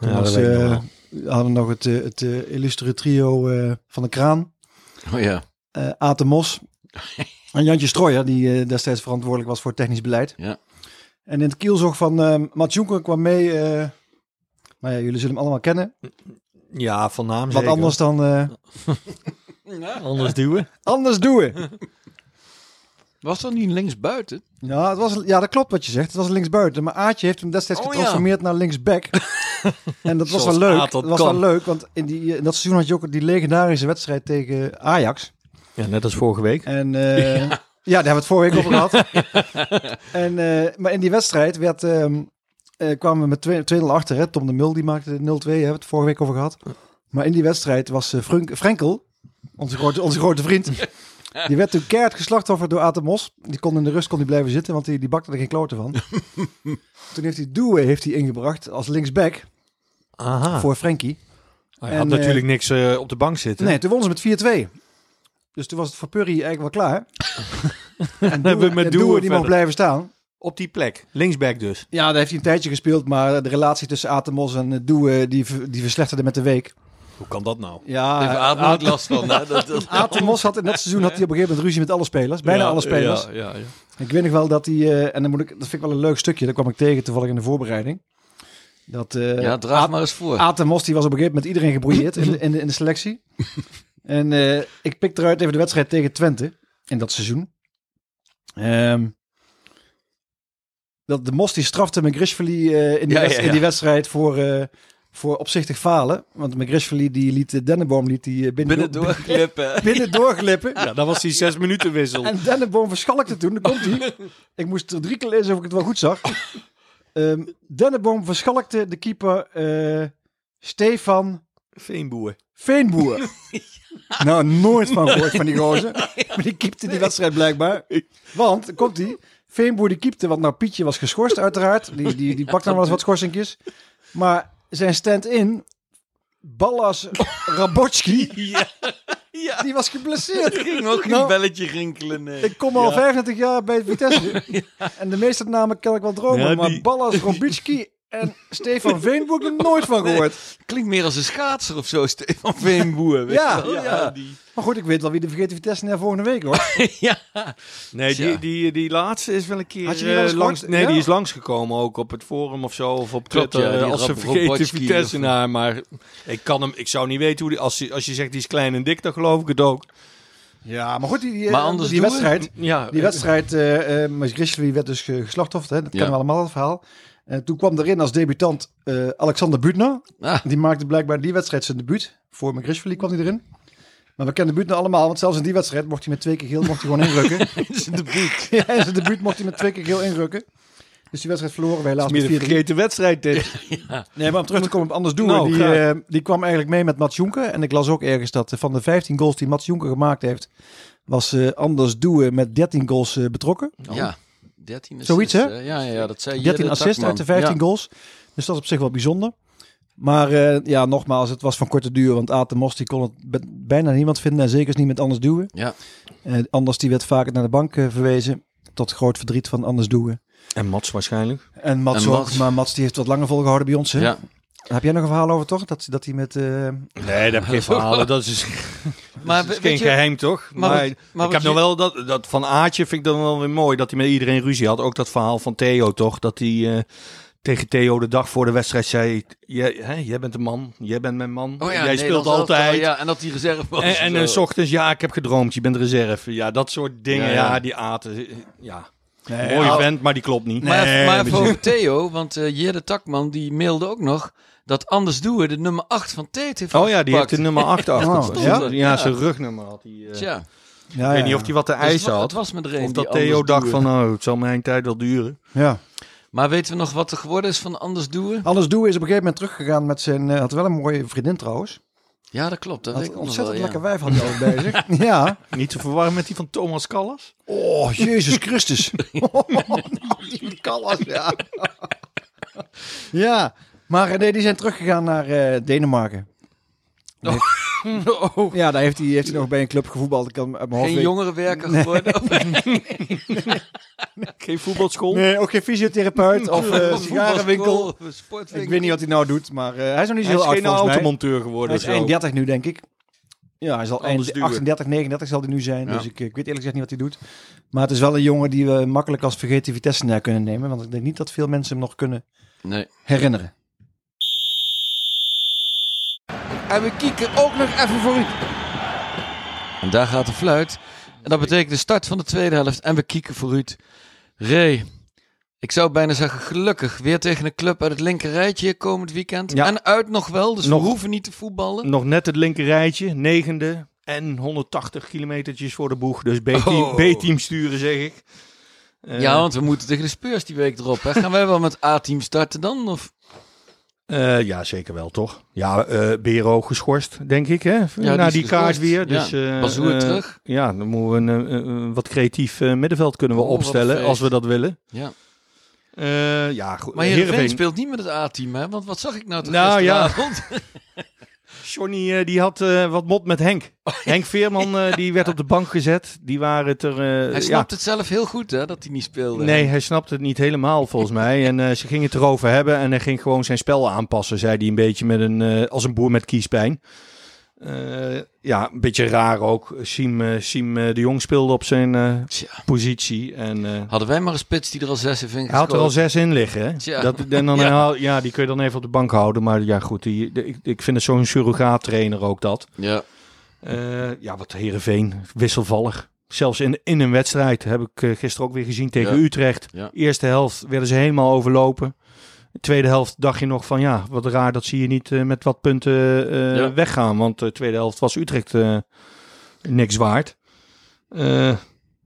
Toen Ja, was, wel. hadden we nog het, het illustre trio van de Kraan. Oh ja. Aten Mos en Jantje Strooijer, die destijds verantwoordelijk was voor technisch beleid. Ja. En in het kielzog van eh Mats Jonker kwam mee, eh nou ja, jullie zullen hem allemaal kennen. Ja, van naam Wat zeker. anders dan eh, Anders duwen. anders doen. Was dat niet links buiten? Ja, het was, ja, dat klopt wat je zegt. Het was linksbuiten. Maar Aatje heeft hem destijds Oh, ja. getransformeerd naar linksback. en dat was Zoals wel leuk. Dat was kan. wel leuk, want in, die, in dat seizoen had je ook die legendarische wedstrijd tegen Ajax. Ja, net als vorige week. En eh, ja. daar hebben we het vorige week over gehad. en, eh, maar in die wedstrijd werd, ehm, eh, kwamen we met 2 2-0 achter. Hè. Tom de Mul die maakte 0-2, hebben we het vorige week over gehad. Maar in die wedstrijd was Frunk- Frenkel, onze grote, onze grote vriend, die werd toen keihard geslachtofferd door Aten Mos. Die kon in de rust kon die blijven zitten, want die, die bakte er geen kloten van. toen heeft hij Douwe heeft hij ingebracht als linksback Aha. voor Frenkie. Hij En, had natuurlijk niks eh, op de bank zitten. Nee, toen wonnen ze met 4-2. Dus toen was het voor Purry eigenlijk wel klaar. en hebben we met Douwe die mocht blijven staan. Op die plek. Linksback dus. Ja, daar heeft hij een tijdje gespeeld, maar de relatie tussen Atemos en eh, Douwe, die, ver- die verslechterde met de week. Hoe kan dat nou? Ja, Even ademen ook last van. Hè? Dat, dat, Atemos had in dat seizoen had hij op een gegeven moment ruzie met alle spelers. Bijna alle spelers. Ja, ja, ja. Ik weet nog wel dat hij, eh, en dan moet ik, dat vind ik wel een leuk stukje, dat kwam ik tegen toevallig in de voorbereiding. Dat eh ja, draag maar eens voor. Atemos die was op een gegeven moment iedereen gebrouilleerd in de, in de, in de selectie. en eh, ik pik eruit even de wedstrijd tegen Twente in dat seizoen. Ehm, dat de Mos die strafte McGrishvili eh in, die Ja, wedst- ja, in die wedstrijd voor, eh, voor opzichtig falen. Want McGrishvili die liet de Dennenboom liet die binnen, Binnen doorklippen. binnen doorglippen. Ja, dat was die zes minuten wissel. En Dennenboom verschalkte toen. Dan komt hij. Ik moest er drie keer lezen of ik het wel goed zag. Ehm Dennenboom verschalkte de keeper eh, Stefan Veenboer. Veenboer. nou, nooit van gehoord van die gozer. Maar die keepte die wedstrijd blijkbaar. Want, komt hij. Veenboer die keepte, want nou Pietje was geschorst uiteraard. Die, die, die pakt dan wel eens wat schorsingjes. Maar zijn stand-in, Ballas Rabotski, Ja, die was geblesseerd. er ging ook een Nou, belletje rinkelen. nee. Ik kom al 35 jaar bij Vitesse. En de meeste namen kan ik wel dromen. Ja, maar die- Ballas Robitski en Stefan Veenboer heb ik nooit van gehoord. Klinkt meer als een schaatser of zo, Stefan Veenboer. weet Ja, je wel? ja. die. Maar goed, ik weet wel wie de vergeten Vitesse naar volgende week hoor. ja. Nee, die, die, die laatste is wel een keer Had je die eh, langs. Nee, Ja. die is langsgekomen ook op het forum of zo. Of op Klopt, Twitter. ja, eh, als een Rab- vergeten Vitesse naar. Maar ik, kan hem, ik zou niet weten hoe die. Als, je- als je zegt die is klein en dik, dan geloof ik het ook. Ja, maar goed, die, die, Maar anders die wedstrijd. Ja, Die wedstrijd, eh uh, Grizzly werd dus ge- geslachtofferd. Hè? Dat kennen we allemaal, het verhaal. En toen kwam erin als debutant eh, Alexander Butner. Ah, Die maakte blijkbaar die wedstrijd zijn debuut. Voor McGrishvili kwam hij erin. Maar we kennen Butner allemaal, want zelfs in die wedstrijd mocht hij met twee keer geel mocht hij gewoon inrukken. zijn debuut. ja, in zijn debuut mocht hij met twee keer geel inrukken. Dus die wedstrijd verloren we helaas met een 4 vergeten wedstrijd dit. Nee, maar om terug te komen op Anders Doen. Nou, die, eh, die kwam eigenlijk mee met Mats Jonker. En ik las ook ergens dat eh, van de 15 goals die Mats Jonker gemaakt heeft, was eh, Anders Doen met 13 goals eh, betrokken. Ja, 13 assists. Zoiets, hè? Ja, ja, ja, dat zei 13 Jelle assists uit de 15 Ja. goals. Dus dat is op zich wel bijzonder. Maar eh, ja, nogmaals, het was van korte duur. Want Aten Mos die kon het bijna niemand vinden. En zeker niet met Anders Doen. Ja. Eh, Anders die werd vaker naar de bank eh, verwezen. Tot groot verdriet van Anders Doen. En Mats waarschijnlijk. En Mats En ook. Maar Mats die heeft wat langer volgehouden bij ons. Hè? Ja. Heb jij nog een verhaal over toch? Dat, dat hij met... eh, Nee, daar heb ik geen verhalen. Dat is, Maar dat is geen je- geheim, toch? maar Maar, wat- maar ik heb nog wel dat, dat van Aatje vind ik dan wel weer mooi dat hij met iedereen ruzie had. Ook dat verhaal van Theo, toch? Dat hij eh, tegen Theo de dag voor de wedstrijd zei: jij, hè, jij bent een man, jij bent mijn man, Oh ja, jij speelt altijd. Ja, en dat die reserve was. En, en eh, s ochtends, ja, ik heb gedroomd, je bent reserve. Ja, dat soort dingen, Ja, ja, ja. die aten. Ja, nee, mooie vent, maar die klopt niet. Maar, Nee, maar over Theo, want eh Jelle Takman die mailde ook nog dat Anders Doe de nummer 8 van Teet heeft Oh ja, die heeft de nummer 8 achter. Oh, ja? ja? zijn rugnummer had hij. eh. Tja, ja, ik weet ja. niet of hij wat te dus wa- had. Het was met er een Of dat Theo dacht van, nou, het zal mijn tijd wel duren. Ja. Maar weten we nog wat er geworden is van Anders Doe? Anders Doe is op een gegeven moment teruggegaan met zijn... eh, had wel een mooie vriendin trouwens. Ja, dat klopt. Dat Had ik wel, ontzettend ja. lekker wijf had bij zich. Ja. Niet te verwarren met die van Thomas Callas. Oh, Jezus Christus. nou, die Callas, ja. ja. Maar eh, nee, die zijn teruggegaan naar eh, Denemarken. Oh. Ja, daar heeft hij, heeft hij nog bij een club gevoetbald. Ik kan uit mijn hoofd Geen jongerenwerker geworden? Geen voetbalschool? Nee, ook geen fysiotherapeut of eh, Een sigarenwinkel. voetbalschool, sportwinkel. Ik weet niet wat hij nou doet, maar eh, hij is nog niet zo Hij is heel oud geen automonteur geworden. Hij is zo. eind 30 nu, denk ik. Ja, hij zal Anders eind duwen. 38, 39 zal hij nu zijn. Ja. Dus ik, ik weet eerlijk gezegd niet wat hij doet. Maar het is wel een jongen die we makkelijk als vergeten Vitesse naar kunnen nemen. Want ik denk niet dat veel mensen hem nog kunnen Nee. herinneren. En we kieken ook nog even voor u. En daar gaat de fluit. En dat betekent de start van de tweede helft. En we kieken vooruit. Ray, ik zou bijna zeggen gelukkig. Weer tegen een club uit het linker rijtje komend weekend. Ja. En uit nog wel, dus Nog- we hoeven niet te voetballen. Nog net het linker rijtje, negende en 180 kilometertjes voor de boeg. Dus B-team, Oh. B-team sturen, zeg ik. Eh, Ja, want we moeten tegen de Spurs die week erop. Hè. Gaan wij wel met A-team starten dan? Of? Eh, ja, zeker wel, toch? Ja, eh Bero geschorst, denk ik, hè? Na die kaart weer. Ja. Dus, eh, Bazoer eh, terug. Ja, dan moeten we een, wat creatief middenveld kunnen we Oh, opstellen, als we dat willen. Ja. Eh, ja, goed. Maar Heerenveen Heerenveen- speelt niet met het A-team, hè? Want wat zag ik nou toch Nou, ja. Johnny eh, die had eh, wat mot met Henk. Henk Veerman eh, die werd op de bank gezet. Die waren het er. Hij ja. snapt het zelf heel goed, hè? Dat hij niet speelde. Nee, hij snapte het niet helemaal volgens mij. En ze gingen het erover hebben en hij ging gewoon zijn spel aanpassen, zei hij een beetje met een, als een boer met kiespijn. Eh, ja, een beetje raar ook. Siem, eh, Siem eh, de Jong speelde op zijn positie. En Hadden wij maar een spits die er al zes heeft hij had er al zes in liggen. Hè? Tja. Dat, en dan, Ja. die kun je dan even op de bank houden. Maar ja, goed, die, de- ik, ik vind het zo'n surrogaat-trainer ook dat. Ja. Ja, wat Herenveen wisselvallig. Zelfs in, in een wedstrijd heb ik gisteren ook weer gezien tegen Ja. Utrecht. Ja. Eerste helft werden ze helemaal overlopen. De tweede helft dacht je nog van ja, wat raar dat zie je niet eh, met wat punten eh, Ja. weggaan. Want de tweede helft was Utrecht eh, niks waard. Eh,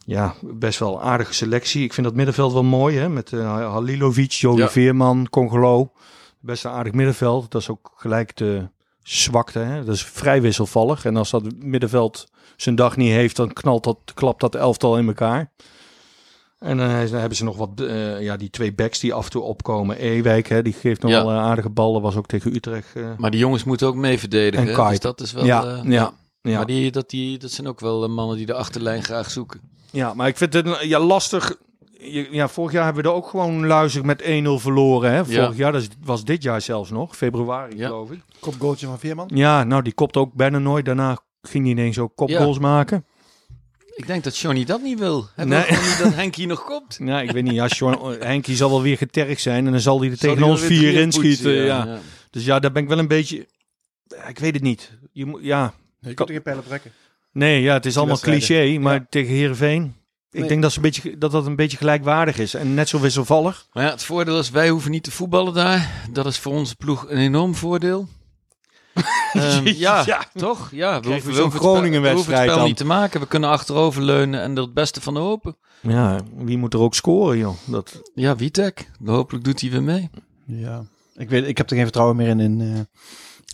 ja, best wel aardige selectie. Ik vind dat middenveld wel mooi hè. Met eh, Halilovic, Ja. Veerman, Congolo. Best een aardig middenveld. Dat is ook gelijk de zwakte. Hè? Dat is vrij wisselvallig. En als dat middenveld zijn dag niet heeft, dan knalt dat, klapt dat elftal in elkaar. En eh, dan hebben ze nog wat, eh, ja, die twee backs die af en toe opkomen. Ewijk, hè, die geeft nog Ja. wel eh, aardige ballen. Was ook tegen Utrecht. eh. Maar die jongens moeten ook mee verdedigen. En. Dus dat is wel... ja, eh, ja, ja. Maar die, dat, die, dat zijn ook wel mannen die de achterlijn graag zoeken. ja, maar ik vind het een- ja, lastig. Je- Ja, vorig jaar hebben we er ook gewoon luizig met 1-0 verloren. Hè? Vorig Ja. jaar, dat is- was dit jaar zelfs nog. Februari, Ja. geloof ik. Kopgoaltje van Veerman. Ja, nou, die kopte ook bijna nooit. Daarna ging hij ineens ook kopgoals maken. Ik denk dat Johnny dat niet wil. Hij Nee. wil niet dat Henk hier nog komt. Ja, ik weet niet. Ja, Henkie zal wel weer getergd zijn. En dan zal hij er Zal tegen hij ons vier inschieten. Ja. ja. Dus ja, daar ben ik wel een beetje... Ik weet het niet. Je moet, ja. Je kunt er geen pijlen trekken. Nee, ja, het is allemaal cliché. Maar Ja. tegen Heerenveen... Ik Nee. denk dat, ze een beetje, dat dat een beetje gelijkwaardig is. En net zo wisselvallig. Maar ja, het voordeel is, wij hoeven niet te voetballen daar. Dat is voor onze ploeg een enorm voordeel. Ehm, ja, Ja. toch? Ja, we hoeven, zo'n hoeven Groningen-wedstrijd het spel dan. niet te maken. We kunnen achteroverleunen en er het beste van hopen. Ja, wie moet er ook scoren, joh? Dat, Ja, Witek. Hopelijk doet hij weer mee. Ja. Ik, weet, ik heb er geen vertrouwen meer in. in eh,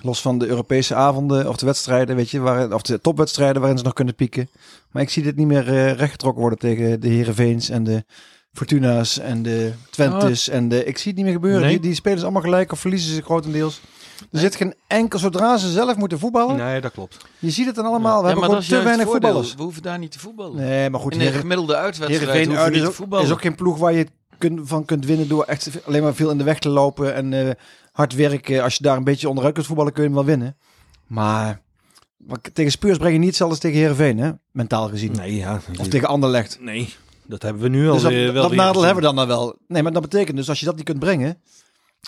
los van de Europese avonden of de wedstrijden, weet je, waar, of de topwedstrijden waarin ze nog kunnen pieken. Maar ik zie dit niet meer eh rechtgetrokken worden tegen de Herenveens en de Fortuna's en de Twentes. En de, ik zie het niet meer gebeuren. Nee. Die, die spelen ze allemaal gelijk of verliezen ze grotendeels. Er zit geen enkel, zodra ze zelf moeten voetballen, nee, dat klopt. je ziet het dan allemaal. We ja, hebben maar gewoon dat is te weinig voordeel. voetballers. We hoeven daar niet te voetballen. Nee, maar goed, In een gemiddelde uitwedstrijd hoeven we uit niet is te voetballen. is ook geen ploeg waar je kun, van kunt winnen door echt alleen maar veel in de weg te lopen en eh, hard werken. Als je daar een beetje onderuit kunt voetballen, kun je hem wel winnen. Maar, maar tegen Spurs breng je niet hetzelfde als tegen Heerenveen, hè? mentaal gezien. Nee, ja. Of tegen Anderlecht. Nee, dat hebben we nu al Dus dat, weer- wel dat weer nadeel hebben we dan, dan wel. Nee, maar dat betekent dus als je dat niet kunt brengen,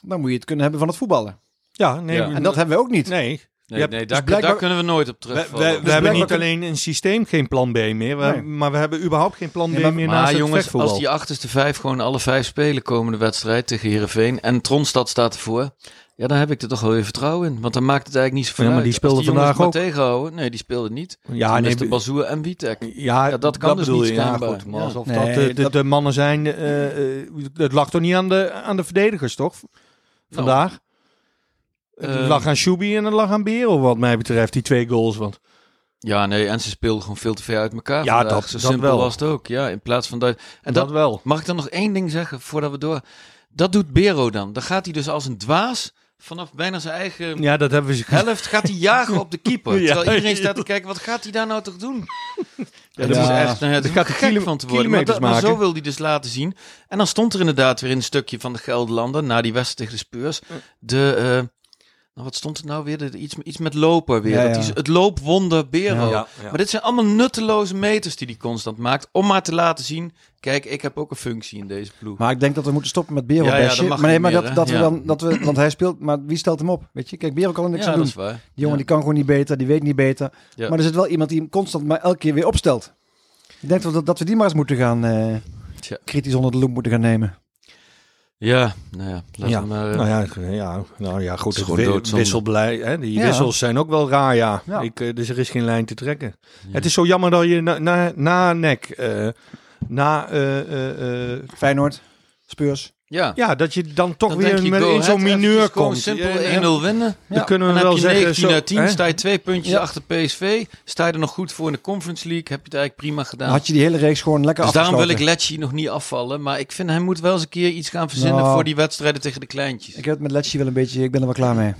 dan moet je het kunnen hebben van het voetballen. Ja, nee. Ja. we- En dat hebben we ook niet. Nee. Nee, Je hebt- nee dus daar, blijkbaar- daar kunnen we nooit op We, terugvallen. we, we Dus hebben niet alleen een systeem geen plan B meer, we- Nee. maar we hebben überhaupt geen plan B Nee, maar- meer Maar naast het jongens, als die achterste vijf gewoon alle vijf spelen komende wedstrijd tegen Heerenveen en Tronstad staat ervoor, ja, dan heb ik er toch wel weer vertrouwen in. Want dan maakt het eigenlijk niet zoveel Ja, maar uit. die speelden jongens vandaag ook. tegenhouden. Nee, die speelden niet. ja, nee, de Bazoer en Witek. ja, Ja, dat kan dus bedoel niet je. Ja, schijnbaar. goed, maar Ja. alsof Nee, dat de, de, dat- de mannen zijn, eh, eh, het lag toch niet aan de, aan de verdedigers, toch? Vandaag. Het lag aan Shubi en het lag aan Bero, wat mij betreft, die twee goals. Want Ja, nee, en ze speelden gewoon veel te ver uit elkaar. Ja, vandaag. dat- Zo dat simpel wel. was het ook. Ja, in plaats van dat. En dat, dat, wel. mag ik dan nog één ding zeggen voordat we door. Dat doet Bero dan. Dan gaat hij dus als een dwaas vanaf bijna zijn eigen Ja, dat hebben we helft gaat hij jagen op de keeper. Ja, Terwijl iedereen staat te kijken, wat gaat hij daar nou toch doen? Ja, dat Ja. is echt, nou ja, Dat gaat gek van te worden. Maar, kilometers dat- maar zo wil hij dus laten zien. En dan stond er inderdaad weer in een stukje van de Gelderlander, na die wedstrijd tegen de Speurs, de, eh, nou wat stond er nou weer? De, iets, iets met lopen weer. Ja, Dat ja. die- het loopwonder Bero. Ja, ja. Maar dit zijn allemaal nutteloze meters die hij constant maakt, om maar te laten zien, kijk, ik heb ook een functie in deze ploeg. Maar ik denk dat we moeten stoppen met Bero Ja, dat mag maar nee, maar meer, dat, dat we dan, dat we, want hij speelt, maar wie stelt hem op? Weet je, kijk, Bero kan er niks ja, aan dat doen. is waar. Die jongen Ja. die kan gewoon niet beter, die weet niet beter. Ja. Maar er zit wel iemand die hem constant maar elke keer weer opstelt. Ik denk dat, dat we die maar eens moeten gaan eh, kritisch onder de loep moeten gaan nemen. Ja, nou ja, we maar... eh, nou ja, ja, nou ja, goed. Het wisselbeleid, hè, die Ja. wissels zijn ook wel raar, ja. Ja. Ik, eh, dus er is geen lijn te trekken. Het is zo jammer dat je na, na, na nek, eh, na, eh, eh, eh, Feyenoord, Spurs. Ja. ja, dat je dan toch Dan weer je, met, in zo'n mineur komt. simpel Ja, 1-0 winnen. Dan kunnen we Dan wel heb je zeggen, 19 zo, uit 10, hè? sta je twee puntjes Ja. achter PSV. Sta je er nog goed voor in de Conference League, heb je het eigenlijk prima gedaan. Dan had je die hele reeks gewoon lekker dus daarom wil ik. Lecce nog niet afvallen. Maar ik vind hij moet wel eens een keer iets gaan verzinnen Nou. voor die wedstrijden tegen de kleintjes. Ik heb het met Lecce wel een beetje, ik ben er wel klaar mee.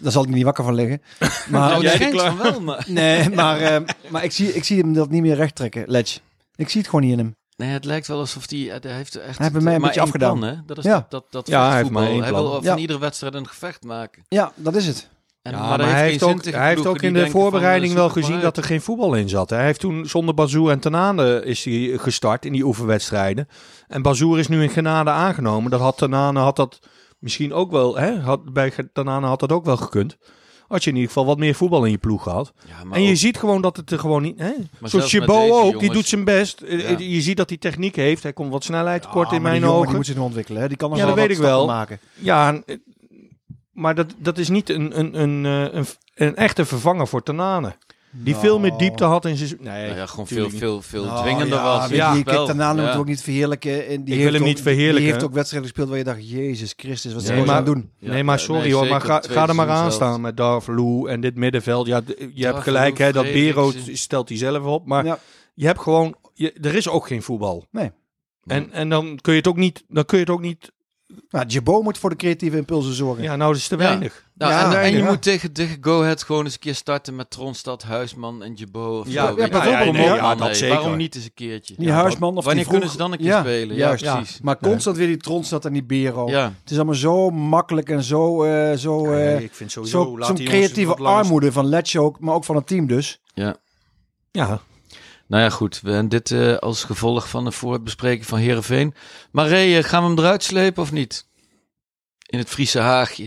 Daar zal ik niet wakker van liggen. Maar, nou, jij klaar- van wel, maar... nee, maar, eh, maar ik, zie, ik zie hem dat niet meer recht trekken, Lecce. Ik zie het gewoon niet in hem. Nee, het lijkt wel alsof hij, hij heeft echt Hij heeft mij een beetje afgedaan. plan, hè? Dat is Ja. dat, dat, dat Ja, hij heeft voetbal. Hij wil van Ja. iedere wedstrijd een gevecht maken. Ja, dat is het. En, Ja, maar, hij heeft ook, hij heeft ook die in de van, voorbereiding eh, wel gezien dat er geen voetbal in zat. Hij heeft toen zonder Bazoer en Tanane is hij gestart in die oefenwedstrijden. En Bazoer is nu in genade aangenomen. Dat had Tanane had dat misschien ook wel, hè, had, bij Tanane had dat ook wel gekund. Had je in ieder geval wat meer voetbal in je ploeg gehad. Ja, En je ook- ziet gewoon dat het er gewoon niet. Hè? Zoals Chabot ook, die doet zijn best. Eh, Ja. Je ziet dat hij techniek heeft. Hij komt wat snelheid tekort in die mijn ogen. Die moet zich nog ontwikkelen. Hè? Die kan nog Ja, wel dat wat weet ik wel. maken. Ja, eh, maar dat, dat is niet een, een, een, eh, een, een echte vervanger voor Tanane. Die veel meer diepte had in zijn... Nee, Nou ja, gewoon veel, veel, veel Nou, dwingender ja, was. Ja, je, kijk, wel. daarna Ja. ook niet verheerlijken. En die wil heeft hem ook- niet verheerlijken. Die heeft ook wedstrijden gespeeld waar je dacht, Jezus Christus, wat Nee, zijn we maar- aan het doen? Ja, nee, maar sorry nee, hoor, maar ga, ga er maar aan staan met Darvalu en dit middenveld. Ja, je hebt gelijk hè, dat Bero stelt hij zelf op. Maar Ja. je hebt gewoon, je, er is ook geen voetbal. Nee. En, en dan kun je het ook niet, dan kun je het ook niet, Nou, Jabo moet voor de creatieve impulsen zorgen. ja nou dat is te Ja. weinig. Nou, Ja, en, en je ja. moet tegen, tegen Go Ahead gewoon eens een keer starten met Tronstad, Huisman en Jabo. Of Ja, zo, ja, bijvoorbeeld, ja, ja, man, dat nee. zeker. Waarom niet eens een keertje? Die Huisman of Wanneer die kunnen ze dan een keer Ja, spelen? juist. ja, Ja. precies. Maar constant weer die Tronstad en die Bero. Ja. Het is allemaal zo makkelijk en zo, eh, zo, Ja, eh, ik vind sowieso, zo'n creatieve armoede van Lecce ook, maar ook van het team dus. Ja, Nou ja, goed. We, en dit eh, als gevolg van de voorbespreking van Heerenveen. Maar Ray, eh, gaan we hem eruit slepen of niet? In het Friese Haagje.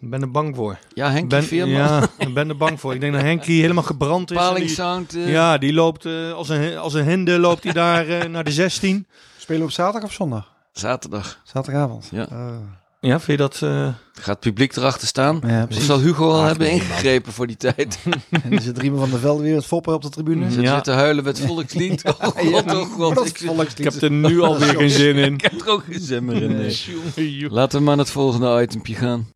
ik ben er bang voor. Ja, Henk Ben, Veerman. ja, ik ben er bang voor. Ik denk dat Henkie helemaal gebrand is. en Paling die- Sound. eh, Ja, die loopt eh, als, een, als een hinde loopt hij daar eh, naar de 16. Spelen we op zaterdag of zondag? Zaterdag. Zaterdagavond. Ja. Ja, vind je dat... eh, Gaat het publiek erachter staan? ja, precies. zal Hugo al hebben man. ingegrepen voor die tijd? En er zit Riemen van der Velde weer het foppen op de tribune. Zit Ja. weer te huilen met het volkslied. Oh god, oh god. Ik, volkslied. ik heb er nu alweer geen zin in. ik heb er ook geen zin meer in. nee. Laten we maar naar het volgende itempje gaan.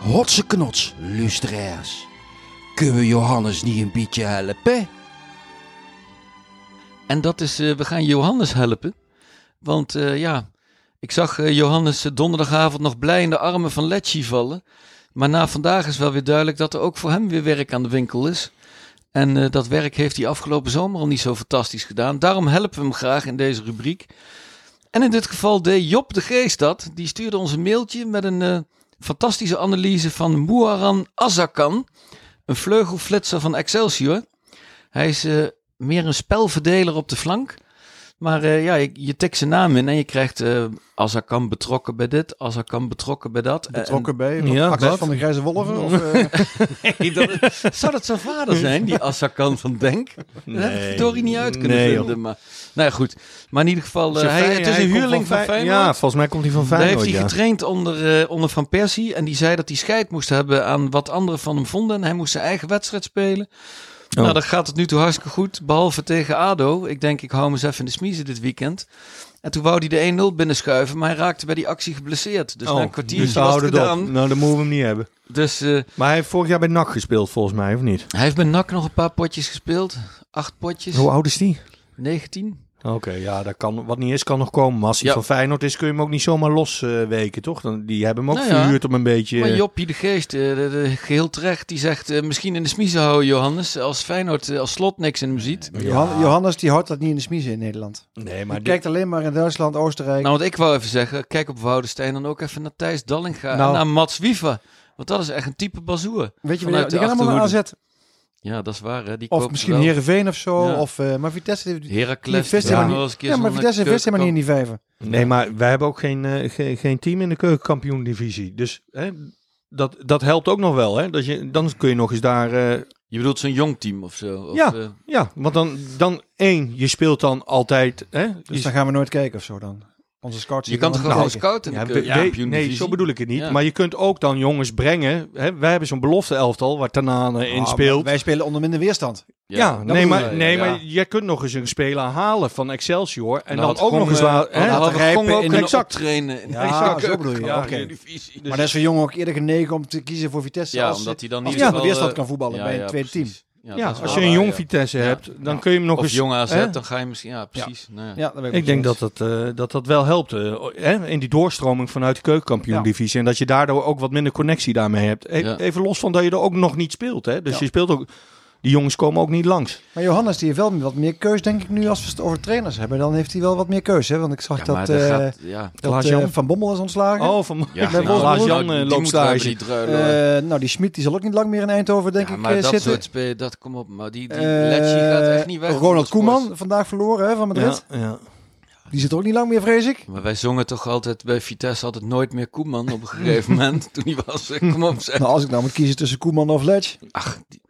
Hotse knots, luisteraars. Kunnen we Johannes niet een beetje helpen? En dat is, eh, we gaan Johannes helpen. Want eh, ja, ik zag eh, Johannes donderdagavond nog blij in de armen van Lecce vallen. Maar na vandaag is wel weer duidelijk dat er ook voor hem weer werk aan de winkel is. En dat werk heeft hij afgelopen zomer al niet zo fantastisch gedaan. Daarom helpen we hem graag in deze rubriek. En in dit geval deed Job de Geest dat. Die stuurde ons een mailtje met een fantastische analyse van Muaran Azakan. Een vleugelflitser van Excelsior. Hij is eh, meer een spelverdeler op de flank. Maar eh, ja, je, je tikt zijn naam in en je krijgt eh Azakan betrokken bij dit, Azakan betrokken bij dat. Betrokken bij Ja, wat? van de Grijze Wolven? Of, eh, Nee, dat- zou dat zijn vader zijn, die Azakan van Denk? Dat heb ik verdorie niet uit kunnen Nee, vinden. Maar, nou ja, goed. Maar in ieder geval, eh, hij, het is hij een huurling van Feyenoord. Ja, volgens mij komt hij van Daar heeft Feyenoord, hij ja. getraind onder, onder Van Persie. En die zei dat hij scheid moest hebben aan wat anderen van hem vonden. En hij moest zijn eigen wedstrijd spelen. Oh. Nou, dat gaat het nu toe hartstikke goed. Behalve tegen ADO. Ik denk, ik hou even in de smiezen dit weekend. En toen wou hij de 1-0 binnenschuiven. Maar hij raakte bij die actie geblesseerd. Dus na een kwartiertje dus was het gedaan. Nou, dan moeten we hem niet hebben. Dus eh, Maar hij heeft vorig jaar bij NAC gespeeld, volgens mij, of niet? hij heeft bij NAC nog een paar potjes gespeeld. Acht potjes. Hoe oud is die? 19. Oké, ja, dat kan, wat niet is, kan nog komen. Maar als hij Ja. van Feyenoord is, kun je hem ook niet zomaar losweken, toch? Dan, die hebben hem ook Nou ja, verhuurd om een beetje... Maar Joppie de Geest, eh, de, de- geheel terecht, die zegt eh, misschien in de smiezen houden, Johannes. Als Feyenoord, eh, als slot niks in hem ziet. Johan- Johannes die houdt dat niet in de smiezen in Nederland. nee, maar Hij kijkt alleen maar in Duitsland, Oostenrijk. Nou, wat ik wou even zeggen, kijk op Woudenstein dan ook even naar Thijs Dallinga Nou. en naar Mats Wiever. Want dat is echt een type bazoer. Weet je, die gaan allemaal naar AZ. Ja, dat is waar. Hè? Die Of misschien wel. Heerenveen of zo. Ja. Of, eh, maar Vitesse... heeft- die helemaal niet- keer Ja, maar zo'n Vitesse vist helemaal niet in die vijven. Nee, maar wij hebben ook geen, eh, geen, geen team in de keukenkampioen-divisie. Dus hè, dat, dat helpt ook nog wel. Hè? Dat je, dan kun je nog eens daar... eh, Je bedoelt zo'n jong team of zo? Of, Ja. eh, ja, want dan, dan één, je speelt dan altijd... Hè, Dus je- dan gaan we nooit kijken of zo dan. Onze scouts... je kan toch gewoon scouten in Ja, we- nee, zo bedoel ik het niet. Ja. Maar je kunt ook dan jongens brengen. Hè? Wij hebben zo'n belofte elftal waar Tanane in Ah, speelt. maar Wij spelen onder minder weerstand. Ja, nee, maar, nee Ja. maar jij kunt nog eens een speler halen van Excelsior. En Dan dan, ook nog eens eh, laten. Gong ook in optrainen in Ja, zo bedoel je. ja. Dus- Maar dat is voor jongen ook eerder genegen om te kiezen voor Vitesse. ja, als, omdat hij dan niet ja, weerstand kan voetballen bij een tweede team. Ja, als je een jong ja. Vitesse Ja. hebt, dan kun je hem nog Of eens... jong AZ, hè? dan ga je misschien... Ja, precies. Nou ja. Ja, dat weet Ik denk dat dat, eh, dat dat wel helpt eh, hè? in die doorstroming vanuit de keukenkampioen-divisie. En dat je daardoor ook wat minder connectie daarmee hebt. E- Ja. Even los van dat je er ook nog niet speelt. Hè? Dus Ja. je speelt ook... Die jongens komen ook niet langs. Maar Johannes die heeft wel wat meer keus, denk ik nu, als we het over trainers hebben. Dan heeft hij wel wat meer keus, hè? Want ik zag Ja, dat, eh, gaat... Ja. dat eh, Van Bommel is ontslagen. Oh, van Ja, nou, Wolfsburg. Klaas-Jan nou, eh, die loopt stage. die. Eh, nou, die Schmid die zal ook niet lang meer in Eindhoven, denk ja, ik, maar eh, dat zitten. soort spelen, dat kom op. Maar die, die gaat echt niet weg. Ronald Koeman, vandaag verloren hè, van Madrid. Ja, ja. Die zit ook niet lang meer, vrees ik. Maar wij zongen toch altijd bij Vitesse altijd nooit meer Koeman op een gegeven moment. Toen hij was, kom op zeg. Nou, als ik nou moet kiezen tussen Koeman of Ledge. Ach, die-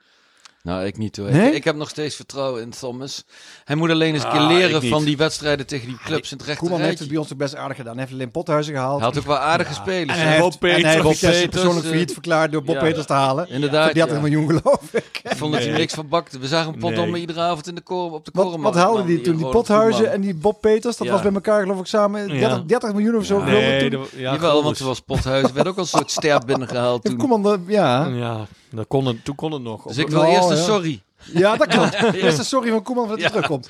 nou ik niet hoor. Nee? Ik, ik heb nog steeds vertrouwen in Thomas. Hij moet alleen eens een keer Ah, ik leren van die wedstrijden tegen die clubs in het rechte Koeman heeft het bij ons ook best aardig gedaan. Hij heeft alleen Pothuizen gehaald. Hij had ook wel aardige spelers. en Bob heeft, en hij Peters, heeft Peters, persoonlijk eh, failliet verklaard door Bob ja. Peters te halen. Inderdaad, Voor 30 ja. miljoen geloof ik. Ik vond dat hij niks van bakte. We zagen een pot Nee. om iedere avond in de koren op de Wat, korenmarkt. wat haalden man, die toen? Die Pothuizen en die Bob Peters, dat Ja. was bij elkaar geloof ik samen 30, 30 miljoen of zo. Nee, toen. ja, Jawel, want toen was Pothuizen werd ook al een soort ster binnengehaald toen. Koeman, ja. Ja, dat kon het, toen kon het nog. Dus ik wil eerst een ja. sorry. ja, dat klopt. Eerst een sorry van Koeman dat hij Ja. terugkomt.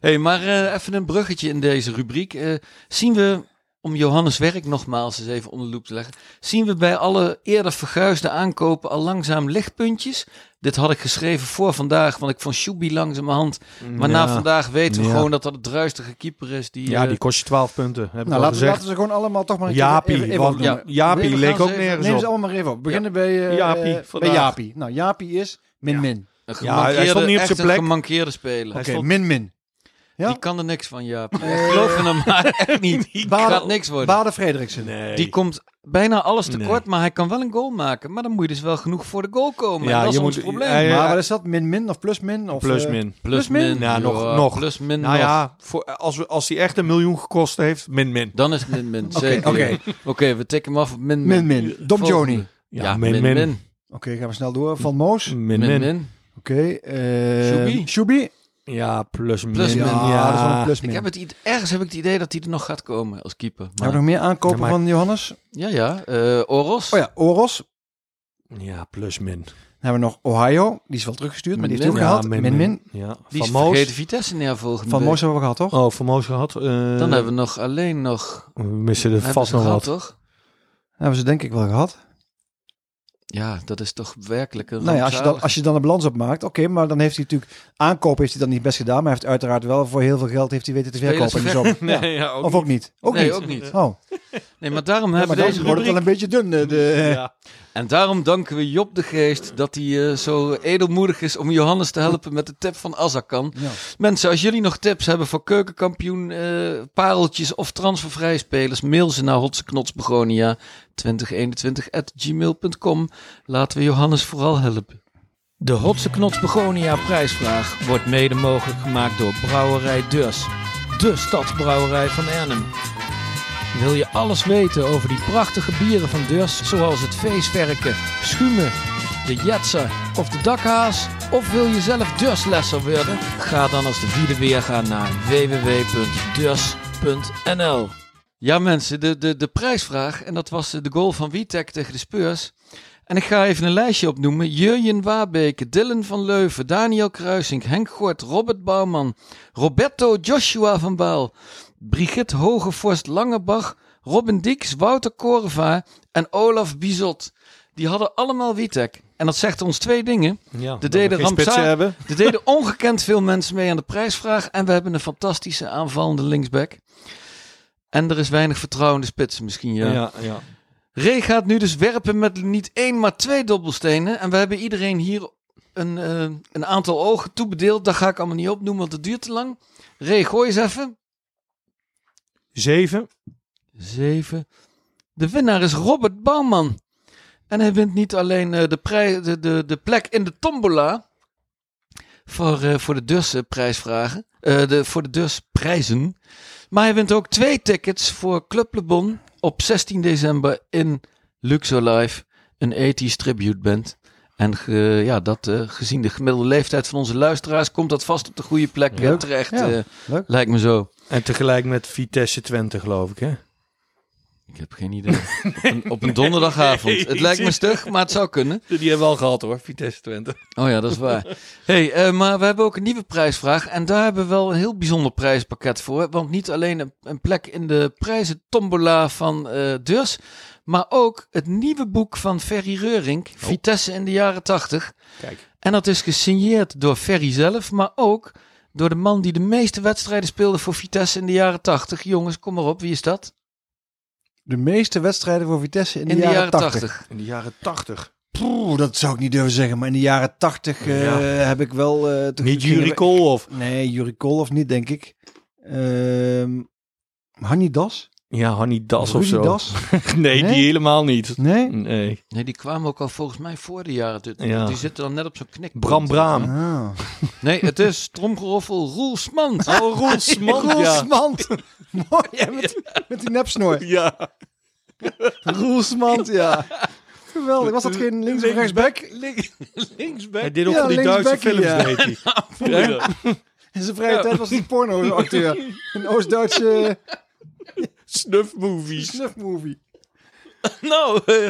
hey, maar eh, even een bruggetje in deze rubriek. Eh, zien we, om Johannes werk nogmaals eens even onder de loep te leggen, zien we bij alle eerder verguisde aankopen al langzaam lichtpuntjes? Dit had ik geschreven voor vandaag, want ik vond Shubi langzamerhand. Maar na Ja. vandaag weten we Ja. gewoon dat dat het druistige keeper is. Die, Ja, eh, die kost je 12 punten. Heb Nou, al laten, gezegd. laten ze gewoon allemaal toch maar een Jaapie, keer even. Jaapie We leek ook nergens Neem ze allemaal maar even op. We beginnen bij, eh, Jaapie, bij. Jaapie. Nou, Jaapie is min-min. een Ja, hij stond niet op zijn een plek. gemankeerde speler. Oké, stond- min-min. Ja? Die kan er niks van, ja. Ik geloof in hem maar echt niet. Die Bade- gaat niks worden. Bade Frederiksen. Nee. Die komt bijna alles tekort, Nee. maar hij kan wel een goal maken. Maar dan moet je dus wel genoeg voor de goal komen. Ja, en dat is ons moet- probleem. hij- Maar wat is dat? Min-min of plus-min? Of, Plus eh, min. plus min? min. Ja, nog- nog. Plus min Nou nog. ja, voor, als, we, als hij echt een miljoen gekost heeft, min min. Dan is het min min. Oké, Zeker. oké. Oké, we tikken hem af op min min. Min-min. Dom. Joni. Ja, min min. Oké, gaan we snel door. Van Moos. Oké. Min Min min. min. eh, Shubi. Shubi. Ja, plus min. Plus Ja, min. dat is wel een Ik heb het, ergens heb ik het idee dat hij er nog gaat komen als keeper. Hebben we Maar, nog meer aankopen Ja, maar- van Johannes? ja, ja. eh, Oros. Oh ja, Oros. Ja, plus min. Dan hebben we nog Ohio. Die is wel teruggestuurd, maar die heeft hij ook Min-min. gehaald. Min-min. Ja, Die van is Moos. vergeten Vitesse neer volgende Van. Moos hebben we gehad, toch? Oh, van Moos gehad. Eh, Dan hebben we nog alleen nog... We missen er hebben vast nog gehad, wat. toch? Hebben ze denk ik wel gehad. Ja, dat is toch werkelijk een Nou ja, als je dan, als je dan een balans opmaakt, oké, maar dan heeft hij natuurlijk aankoop heeft hij dan niet best gedaan, maar hij heeft uiteraard wel voor heel veel geld heeft hij weten te verkopen in de zomer. Ja. Nee, ja, ook Of ook niet? Ook Nee, niet. ook niet. Oh, Nee, maar daarom ja, hebben maar we dan deze wordt het wel rubriek... een beetje dun. eh, De, Ja. En daarom danken we Job de Geest dat hij eh, zo edelmoedig is om Johannes te helpen met de tip van Azarkan. Ja. Mensen, als jullie nog tips hebben voor keukenkampioen, eh, pareltjes of transfervrije spelers, mail ze naar hotseknotsbegonia 2021 at gmail.com. Laten we Johannes vooral helpen. De Hotse Knots Begonia prijsvraag wordt mede mogelijk gemaakt door Brouwerij Deurs. De stadsbrouwerij van Arnhem. Wil je alles weten over die prachtige bieren van Deurs, zoals het feestwerken, schuimen, de jetser of de dakhaas? Of wil je zelf Deurslesser worden? Ga dan als de vierde weer gaan naar www.deurs.nl Ja mensen, de, de, de prijsvraag, en dat was eh, de goal van Witek tegen de Spurs. En ik ga even een lijstje opnoemen. Jurjen Wabeke, Dylan van Leuven, Daniel Kruising, Henk Gort, Robert Bouwman, Roberto Joshua van Baal, Brigitte Hogevorst Langebach, Robin Dieks, Wouter Korva en Olaf Bizot. Die hadden allemaal Witek. En dat zegt ons twee dingen. Ja, Er deden, geen spitsen rampza- hebben. er deden ongekend veel mensen mee aan de prijsvraag. En we hebben een fantastische aanvallende linksback. En er is weinig vertrouwen in de spitsen misschien. Ja. Ja, ja. Ray gaat nu dus werpen met niet één, maar twee dobbelstenen. En we hebben iedereen hier een, eh, een aantal ogen toebedeeld. Dat ga ik allemaal niet opnoemen, want het duurt te lang. Ray, gooi eens even. Zeven. Zeven. De winnaar is Robert Bouwman. En hij wint niet alleen eh, de, prij- de, de, de plek in de tombola. Voor, eh, voor de dus eh, prijsvragen. Eh, de, voor de dus prijzen. Maar hij wint ook twee tickets voor Club Le Bon op 16 december in Luxor Live. Een 80s tribute band. En ge- ja, dat, gezien de gemiddelde leeftijd van onze luisteraars komt dat vast op de goede plek terecht. Ja, lijkt me zo. En tegelijk met Vitesse Twente, geloof ik, hè? Ik heb geen idee. op, een, op een donderdagavond. het lijkt me stug, maar het zou kunnen. Die hebben we al gehad, hoor. Vitesse Twente. Oh ja, dat is waar. hey, eh, maar we hebben ook een nieuwe prijsvraag. En daar hebben we wel een heel bijzonder prijspakket voor. Want niet alleen een, een plek in de prijzen tombola van eh Dus. Maar ook het nieuwe boek van Ferry Reurink. Vitesse in de jaren tachtig. Kijk. En dat is gesigneerd door Ferry zelf. Maar ook door de man die de meeste wedstrijden speelde voor Vitesse in de jaren tachtig. Jongens, kom maar op. Wie is dat? De meeste wedstrijden voor Vitesse in de, In de jaren, jaren 80. tachtig. In de jaren tachtig. Poeh, dat zou ik niet durven zeggen. Maar in de jaren 80 eh, Ja. heb ik wel... toen Niet Koolhof. Nee, Kolhoff niet, denk ik. Ehm Hanni Das? Ja, Hanni Das of zo. Das? nee, Nee? die helemaal niet. Nee? Nee. Nee, die kwamen ook al volgens mij voor de jaren. Die, Ja. die zitten dan net op zo'n knik. Bram Braam. Ah. Nee, het is tromgeroffel Roel Smant. Oh, Roel Smant, ja. Roelsmand. Mooi, ja, met, met die nepsnoor. Ja. Roelsmand, ja. Geweldig. Was dat geen links- of rechtsback? Linksback. Hij deed ook Ja, van die Duitse films, ja. deed hij. In zijn vrije tijd was hij porno-acteur. Een Oost-Duitse Snuff movies. snuffmovie. Nou, eh,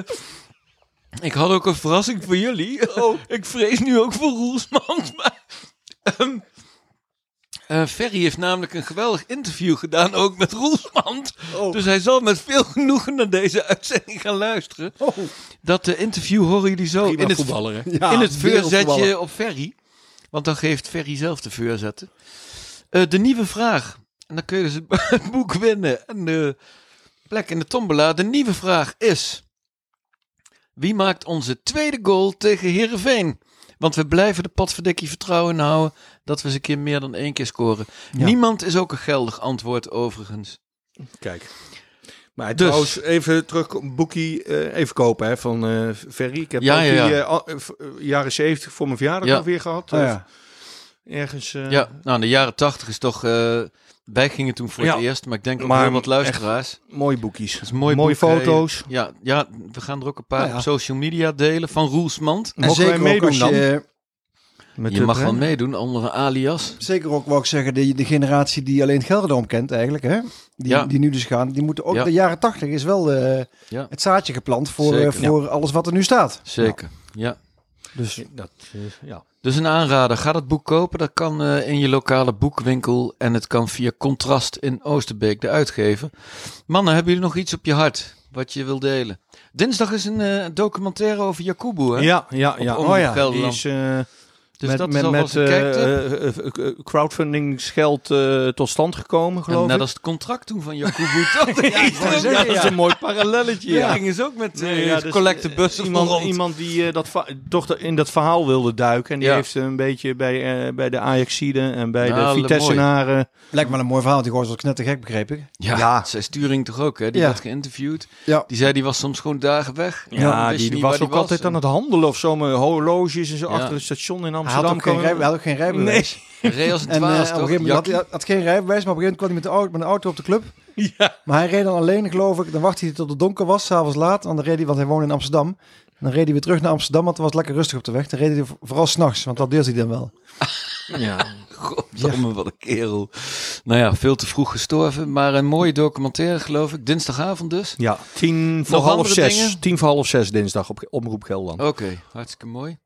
ik had ook een verrassing voor jullie. Oh. ik vrees nu ook voor Roel Smant. Maar, ehm, eh, Ferry heeft namelijk een geweldig interview gedaan, ook met Roel Smant. Dus hij zal met veel genoegen naar deze uitzending gaan luisteren. Oh. Dat eh, interview horen jullie zo in het, voetballer, hè? Ja, in het wereldvoetballer. veurzetje op Ferry. Want dan geeft Ferry zelf de veurzetten. Eh de nieuwe vraag. En dan kun je dus het, boek winnen. En de plek in de tombola. De nieuwe vraag is... Wie maakt onze tweede goal tegen Heerenveen? Want we blijven de potverdikkie vertrouwen houden... dat we eens een keer meer dan één keer scoren. Ja. Niemand is ook een geldig antwoord overigens. Kijk. Maar Dus. trouwens, even terug op boekie eh, even kopen hè, van eh Ferry. Ik heb Ja, ook ja, ja. die eh, jaren 70 voor mijn verjaardag Ja. alweer gehad. Oh, ja. Ergens. Ja, nou de jaren tachtig is toch... wij gingen toen voor Ja. het eerst, maar ik denk ook Maar heel wat luisteraars. Mooie boekjes. Mooie boek, hè. foto's. Ja, ja, we gaan er ook een paar ja. op social media delen van Roelsmand. En zeker ook meedoen als dan? je... Met Je mag wel meedoen onder een alias. Zeker ook, wou ik zeggen, de, de generatie die alleen Gelderdoom kent eigenlijk, hè? Die, Ja. die nu dus gaan, die moeten ook... De jaren tachtig is wel eh, het zaadje geplant voor, eh, voor alles wat er nu staat. Zeker, ja. Dus Dat, eh, ja. Dus een aanrader, ga dat boek kopen. Dat kan eh, in je lokale boekwinkel en het kan via Contrast in Oosterbeek, de uitgever. Mannen, hebben jullie nog iets op je hart wat je wil delen? Dinsdag is een eh, documentaire over Jakubu, hè? Ja, ja, ja. Omroep Oh ja, die is Dus met, dat is met, met een eh, eh, eh, crowdfundingsgeld tot stand gekomen, En geloof net ik. als het contract toen van toch? Ja, Ja, dat is een mooi parallelletje. Ja, Ja. gingen ze ook met Nee, ja, dus, iemand, iemand die eh, dat toch in dat verhaal wilde duiken. En die Ja. heeft een beetje bij, eh, bij de Ajaxiden en bij Nou, de mooi. Vitessenaren. lijkt me wel een mooi verhaal. Die gozer was net te gek, begreep ik. Ja, Ja. zij Sturing toch ook, hè? Die Ja. werd geïnterviewd. Ja. Die zei, die was soms gewoon dagen weg. Ja, die, was ook altijd en- aan het handelen of zo met horloges en zo achter het station in Hij had Amsterdam. ook geen, komen. hij had ook geen rijbewijs. Hij reed als een En eh, op dwaas, een toch? gegeven moment had Jakkie? hij had geen rijbewijs, maar op een gegeven moment kwam hij met de auto, met een auto op de club. Ja. Maar hij reed dan alleen, geloof ik. Dan wachtte hij tot het donker was, s'avonds laat. Want dan reed hij, want hij woonde in Amsterdam. Dan reed hij weer terug naar Amsterdam, want het was lekker rustig op de weg. Dan reed hij vooral s'nachts, want dat deelt hij dan wel. Ja. Goddomme, wat een kerel. Nou ja, veel te vroeg gestorven. Maar een mooie documentaire, geloof ik. Dinsdagavond dus. ja, tien voor Nog half zes. dingen? Tien voor half zes dinsdag op Omroep Gelderland. Oké, hartstikke mooi.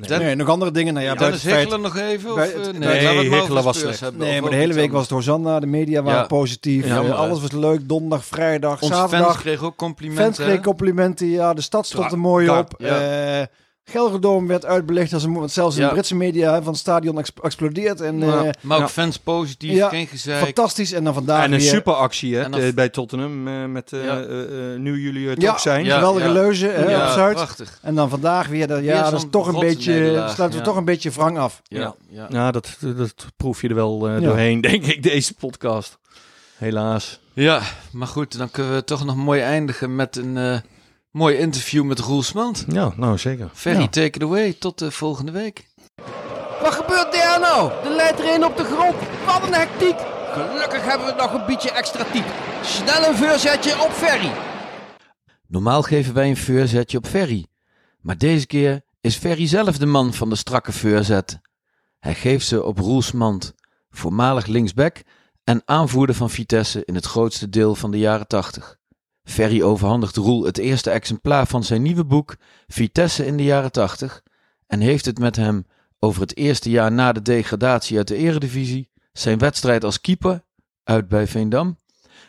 Nee. Nog andere dingen. Nou ja, het feit... Hechelen nog even? Bij- eh, nee, nee, over was slecht. hebben, Nee, maar de hele week was het. Hosanna. De media waren Ja. positief. Jammer, alles was leuk. Donderdag, vrijdag, Onze fans zaterdag. kregen ook Fans complimenten. kregen hè? complimenten. Ja, de stad stond Ja, er mooi op. ja. Eh, Gelderdoom werd uitbelicht als een... Want zelfs in Ja. de Britse media hè, van het stadion ex- explodeert. En Ja, eh, maar ook Ja. fans positief, Ja, geen gezeik. fantastisch. En dan vandaag En een weer... superactie hè, En dan- eh, bij Tottenham. eh, met, eh, Ja. eh, eh, nu jullie er Ja, toch zijn. Ja. geweldige leuze hè, op Zuid. prachtig. En dan vandaag weer... Dat, Weer ja, dat is toch een beetje... Sluiten we ja. toch een beetje wrang af. Ja, ja. Ja, dat, dat proef je er wel eh, Ja. doorheen, denk ik, deze podcast. Helaas. ja, maar goed, dan kunnen we toch nog mooi eindigen met een eh, mooi interview met Roel Smant. Ja, nou zeker. Ferry, Ja. take it away. Tot de volgende week. Wat gebeurt daar nou? De leidt erin op de grond. Wat een hectiek. Gelukkig hebben we nog een beetje extra type. Snel een voorzetje op Ferry. Normaal geven wij een veurzetje op Ferry. Maar deze keer is Ferry zelf de man van de strakke veurzet. Hij geeft ze op Roelsmand, voormalig linksback en aanvoerder van Vitesse in het grootste deel van de jaren 80. Ferry overhandigt Roel het eerste exemplaar van zijn nieuwe boek Vitesse in de jaren 80 en heeft het met hem over het eerste jaar na de degradatie uit de Eredivisie, zijn wedstrijd als keeper uit bij Veendam,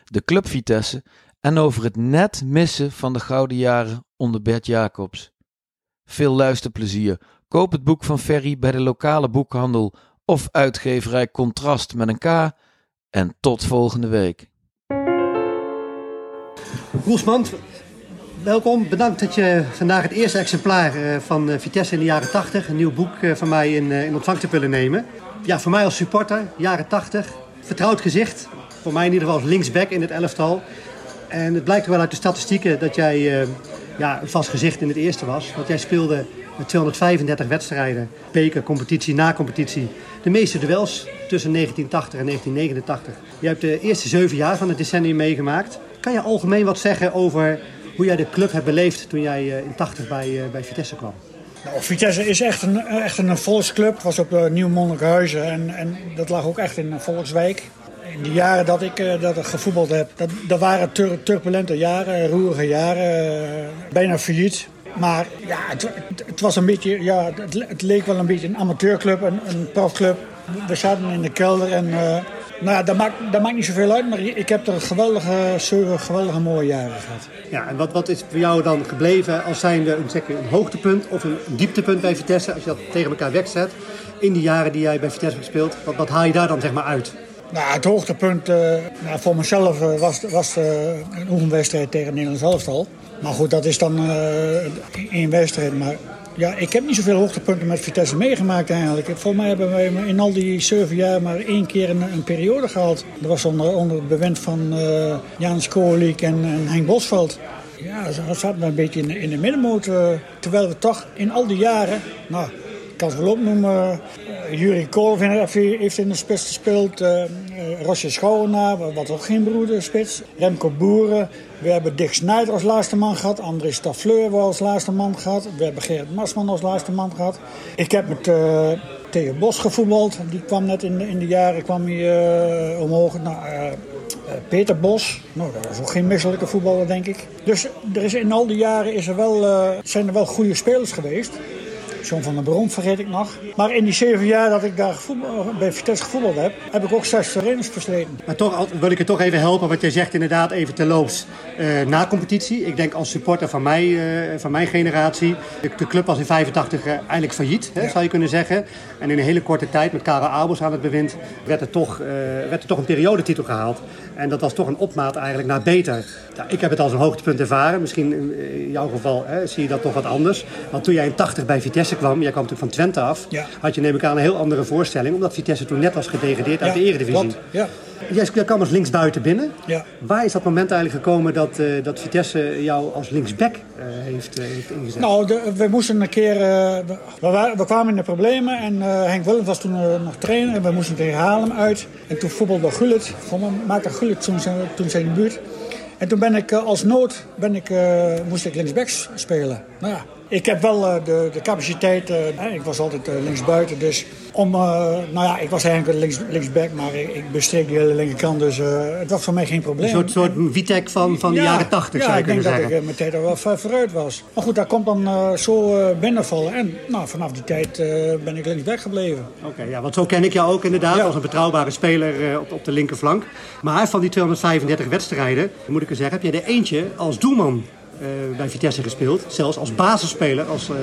de club Vitesse en over het net missen van de gouden jaren onder Bert Jacobs. Veel luisterplezier. Koop het boek van Ferry bij de lokale boekhandel of uitgeverij Contrast met een K. En tot volgende week. Roelsmand, welkom. Bedankt dat je vandaag het eerste exemplaar eh, van eh, Vitesse in de jaren 80, een nieuw boek eh, van mij in, in ontvangst hebt willen nemen. Ja, voor mij als supporter, jaren 80, vertrouwd gezicht. Voor mij in ieder geval als linksback in het elftal. En het blijkt wel uit de statistieken dat jij ja, een vast gezicht in het eerste was. Want jij speelde met 235 wedstrijden, beker, competitie, na competitie. De meeste duels tussen 1980 en 1989. Je hebt de eerste zeven jaar van het decennium meegemaakt. Kan je algemeen wat zeggen over hoe jij de club hebt beleefd toen jij eh, in 80 bij, eh, bij Vitesse kwam? Nou, Vitesse is echt een, echt een volksclub. Was op uh, Nieuw-Monnikhuizen en, en dat lag ook echt in een volkswijk. In de jaren dat ik, dat gevoetbald heb, dat, dat waren tur turbulente jaren, roerige jaren, bijna failliet. Maar ja, het, het, het, was een beetje, ja, het, het, leek wel een beetje een amateurclub, een, een profclub. We zaten in de kelder en nou, dat, maakt, dat maakt niet zoveel uit, maar ik heb er geweldige, zeven geweldige mooie jaren gehad. Ja, en wat, wat is voor jou dan gebleven als zijnde een, zeg, een hoogtepunt of een dieptepunt bij Vitesse, als je dat tegen elkaar wegzet, in die jaren die jij bij Vitesse hebt gespeeld, wat, wat haal je daar dan zeg maar uit? Nou, het hoogtepunt uh, nou, voor mezelf uh, was, was uh, een oefenwedstrijd tegen Nederlands elftal. Maar goed, dat is dan één wedstrijd. Maar ja, ik heb niet zoveel hoogtepunten met Vitesse meegemaakt eigenlijk. Volgens mij hebben wij in al die zeven jaar maar één keer een, periode gehad. Dat was onder, onder het bewind van Jans Kolik en, en Henk Bosveld. Ja, dat zaten we een beetje in, de middenmoot. terwijl we toch in al die jaren... Nou, ik kan het wel opnoemen. Uh, Jurie Koolvin heeft in de spits gespeeld. Uh, uh, Rosje Schouwenaar, wat ook geen broeder spits. Remco Boeren. We hebben Dick Snijder als laatste man gehad. André Staffleur als laatste man gehad. We hebben Gerrit Masman als laatste man gehad. Ik heb met uh, Theo Bos gevoetbald. Die kwam net in de, in de jaren kwam hij, omhoog. Nou, Peter Bos. Nou, dat was ook geen misselijke voetballer, denk ik. Dus er is in al die jaren is er wel, zijn er wel goede spelers geweest. John van der Bron vergeet ik nog. Maar in die zeven jaar dat ik daar bij Vitesse gevoetbald heb, heb ik ook zes trainers versleten. Maar toch wil ik je toch even helpen, wat jij zegt inderdaad even terloops uh, na competitie. Ik denk als supporter van, mij, uh, van mijn generatie, de, de, club was in 85 uh, eigenlijk failliet, hè, ja. zou je kunnen zeggen. En in een hele korte tijd met Karel Abels aan het bewind werd er toch, werd er toch een periodetitel gehaald. En dat was toch een opmaat eigenlijk naar beter. Nou, ik heb het als een hoogtepunt ervaren. Misschien in jouw geval hè, zie je dat toch wat anders. Want toen jij in 80 bij Vitesse kwam, jij kwam natuurlijk van Twente af, ja. had je neem ik aan een heel andere voorstelling. Omdat Vitesse toen net was gedegradeerd uit de Eredivisie. Klopt. Ja. Jij kwam als linksbuiten binnen. Ja. Waar is dat moment eigenlijk gekomen dat, uh, dat Vitesse jou als linksback uh, heeft, uh, heeft ingezet? Nou, de, we moesten een keer... We, kwamen in de problemen en Henk Willem was toen nog trainer. En we moesten tegen Haarlem uit. En toen voetbalde Gullit. Voor mij maakte Gullit toen zijn, toen zijn buurt. En toen ben ik eh, als nood ben ik, eh, moest ik linksback s- spelen. Nou ja, ik heb wel eh, de, de capaciteit. eh, ik was altijd eh, linksbuiten. Dus om, nou ja, ik was eigenlijk links, linksback, maar ik, ik bestreek die hele linkerkant. Dus het was voor mij geen probleem. Een soort, soort Vitek van, van de Ja, jaren 80 ja, zou je ik denk kunnen dat zeggen. ik mijn tijd er wel ver vooruit was. Maar goed, daar komt dan zo binnenvallen. En nou, vanaf die tijd ben ik linksback gebleven. Oké, ja, want zo ken ik jou ook inderdaad Ja. als een betrouwbare speler op, op de linkerflank. Maar van die 235 wedstrijden, moet ik er zeggen, heb jij er eentje als doelman bij Vitesse gespeeld. Zelfs als basisspeler, als, eh,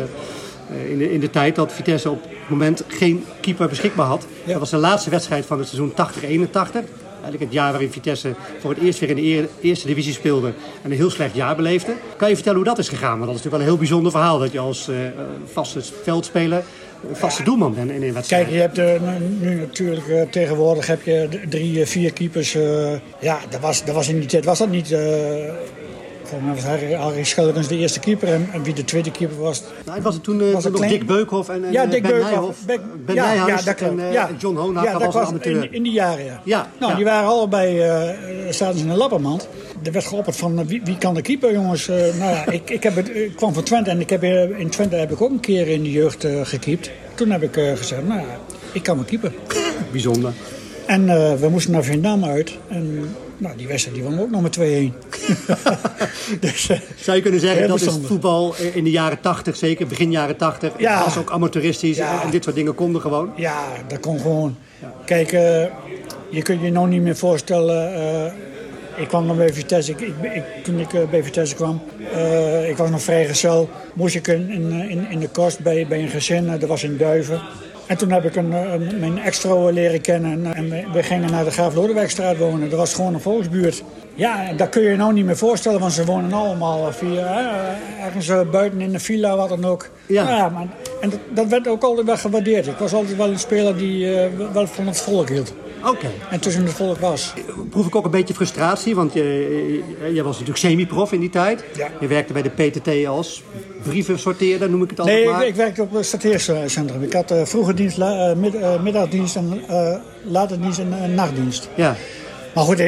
eh, in, de, in de tijd dat Vitesse op het moment geen keeper beschikbaar had. Dat was de laatste wedstrijd van het seizoen 80-81. Eigenlijk het jaar waarin Vitesse voor het eerst weer in de eer- eerste divisie speelde en een heel slecht jaar beleefde. Kan je vertellen hoe dat is gegaan? Want dat is natuurlijk wel een heel bijzonder verhaal dat je als eh, eh, vaste veldspeler een vaste doelman bent in een wedstrijd. Kijk, je hebt eh, nu- natuurlijk eh, tegenwoordig heb je drie, eh, vier keepers. eh, ja, dat was, dat was in die tijd was dat niet. Eh volgens mij was Harry, Harry Schellekens de eerste keeper en, en wie de tweede keeper was. Nou, was het toen eh, Was het nog klein? Dick Beukhoff en, en ja, eh, Dick Ben Beukhoff. Beck- Ben ja, ja, dat klopt. en, eh, ja. John Honak ja, dat was in, in die jaren, ja. Ja, nou, die waren allebei, eh zaten ze in een lappermand. Er werd geopperd van eh, wie, wie kan de keeper, jongens. Eh, nou ja, ik, ik, heb het, ik kwam van Twente en ik heb, eh, in Twente heb ik ook een keer in de jeugd eh gekiept. Toen heb ik eh, gezegd, nou ja, ik kan me keeper. Bijzonder. En eh, we moesten naar Veendam uit. En nou, die wedstrijd die won ook nog met 2-1. dus, eh, Zou je kunnen zeggen, dat is voetbal eh, in de jaren 80, zeker begin jaren 80. Ja. Het was ook amateuristisch Ja. en dit soort dingen konden gewoon. Ja, dat kon gewoon. Kijk, eh, je kunt je nou niet meer voorstellen. Eh, ik kwam dan bij Vitesse. Ik, ik, ik- toen ik eh, bij Vitesse kwam, eh, ik was nog vrijgezel. Moest ik in, in, in, in de kost bij, bij een gezin. eh, dat was in Duiven. En toen heb ik een, eh, een- mijn ex-vrouw leren kennen. En, en we- gingen naar de Graaf Lodewijkstraat wonen. Dat was gewoon een volksbuurt. Ja, dat kun je je nou niet meer voorstellen. Want ze wonen allemaal via, eh, ergens eh, buiten in de villa, wat dan ook. Ja. Nou ja, maar, en dat, dat werd ook altijd wel gewaardeerd. Ik was altijd wel een speler die eh, wel van het volk hield. Oké. En tussen het volk was. Proef ik ook een beetje frustratie, want je, je, was natuurlijk semi-prof in die tijd. Ja. Je werkte bij de PTT als brievensorteerder, noem ik het altijd Nee, maar. ik, ik werkte op het stateercentrum. Ik had eh vroege dienst, la- eh, mid- eh, middagdienst en eh late dienst en nachtdienst. Ja, Maar goed,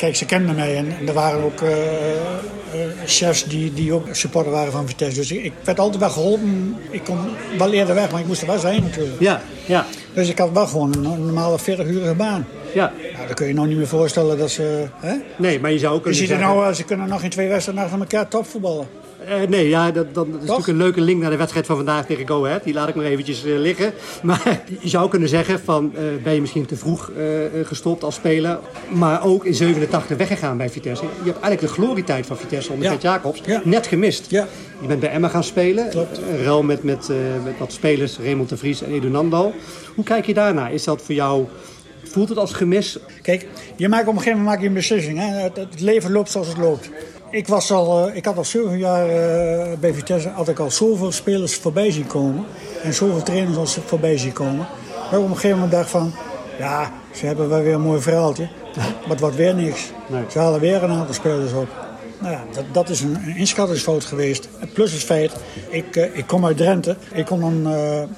kijk, ze kenden mij en, en er waren ook eh, eh, chefs die, die ook supporter waren van Vitesse. Dus ik, ik werd altijd wel geholpen. Ik kon wel eerder weg, maar ik moest er wel zijn natuurlijk. ja, ja, Dus ik had wel gewoon een normale 40-urige baan. ja. Nou, dat kun je nou niet meer voorstellen dat ze... Hè? Nee, maar je zou ook Je kunnen ziet er zeggen... nou, eh, ze kunnen nog in twee wedstrijden achter elkaar topvoetballen. Eh, nee, ja, dat, dat is natuurlijk een leuke link naar de wedstrijd van vandaag tegen Go Ahead. Die laat ik nog eventjes eh, liggen. Maar je zou kunnen zeggen van, eh, ben je misschien te vroeg gestopt als speler. Maar ook in 87 weggegaan bij Vitesse. Je hebt eigenlijk de glorietijd van Vitesse onder Ja. Gert Jacobs Ja. net gemist. Ja. Je bent bij Emma gaan spelen. Klopt. Ruil met, met, met wat spelers, Raymond de Vries en Edu Nando. Hoe kijk je daarnaar? Is dat voor jou... Voelt het als gemis? Kijk, je maakt op een gegeven moment maak je een beslissing. Hè? Het leven loopt zoals het loopt. Ik, was al, eh, ik had al zeven jaar eh, bij Vitesse had ik al zoveel spelers voorbij zien komen. En zoveel trainers al voorbij zien komen. Maar op een gegeven moment dacht van... Ja, ze hebben wel weer een mooi verhaaltje. Maar het wordt weer niks. Nee. Ze halen weer een aantal spelers op. Nou ja, dat, dat is een, een inschattingsfout geweest. Plus het feit, ik, eh, ik kom uit Drenthe. Ik kom dan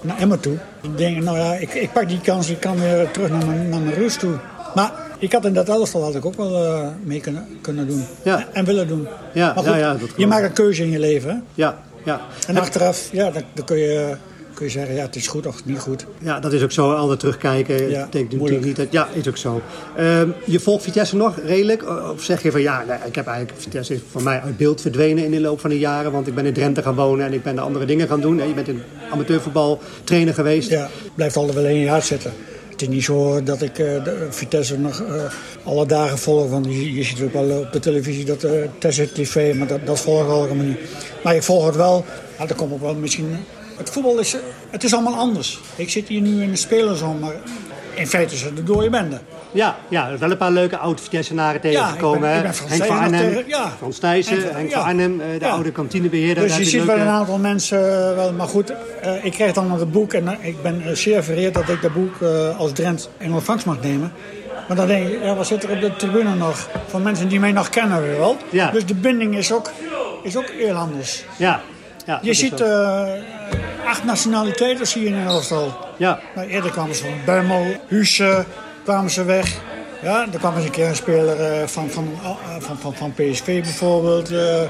naar Emmen toe. Ik denk, nou ja, ik, ik pak die kans. Ik kan weer terug naar mijn, naar mijn rust toe. Maar ik had in dat elftal had ik ook wel eh, mee kunnen, kunnen doen. Ja. En willen doen. Ja, maar ja, ja, dat je maakt een keuze in je leven. Hè? Ja, ja. En achteraf, ja, dan, dan kun, je, kun je zeggen, ja, het is goed of niet goed. Ja, dat is ook zo. Altijd terugkijken. Ja, ik denk natuurlijk niet dat. Ja, is ook zo. Ehm, je volgt Vitesse nog redelijk? Of zeg je van ja, nee, ik heb eigenlijk. Vitesse is van mij uit beeld verdwenen in de loop van de jaren. Want ik ben in Drenthe gaan wonen en ik ben de andere dingen gaan doen. Je bent een amateurvoetbal trainer geweest. Ja, blijft altijd wel in je hart zitten. Het is niet zo dat ik eh, de Vitesse nog eh, alle dagen volg. Want je, ziet ook wel op de televisie dat uh, Tesse TV, maar dat, dat volg ik allemaal niet. Maar ik volg het wel. Ja, er komt ook wel misschien... Het voetbal is, eh, het is allemaal anders. Ik zit hier nu in de spelerszone, maar in feite is het de dode bende. Ja, ja, er zijn wel een paar leuke oude Vitessenaren tegengekomen. Ja, ik ben- hè? ik ben Frans Henk van Arnhem, tegen- ja. Frans Thijssen, Henk van- Henk ja. van Arnhem, eh, de Ja. oude kantinebeheerder. Dus je ziet wel een aantal mensen eh, wel. Maar goed, eh, ik krijg dan nog het boek en ik ben zeer vereerd dat ik dat boek als Drent in ontvangst mag nemen. Maar dan denk ik, ja, wat zit er op de tribune nog? Van mensen die mij nog kennen, weer wel. Ja. Dus de binding is ook, is ook heel anders. Ja, ja. Je ziet eh, acht nationaliteiten zie je in een elftal. Ja, Nou, eerder kwamen ze van Bemmel, Husse, kwamen ze weg. Ja, er kwam eens een keer een speler eh, van, van, eh, van, van, van PSV bijvoorbeeld. eh.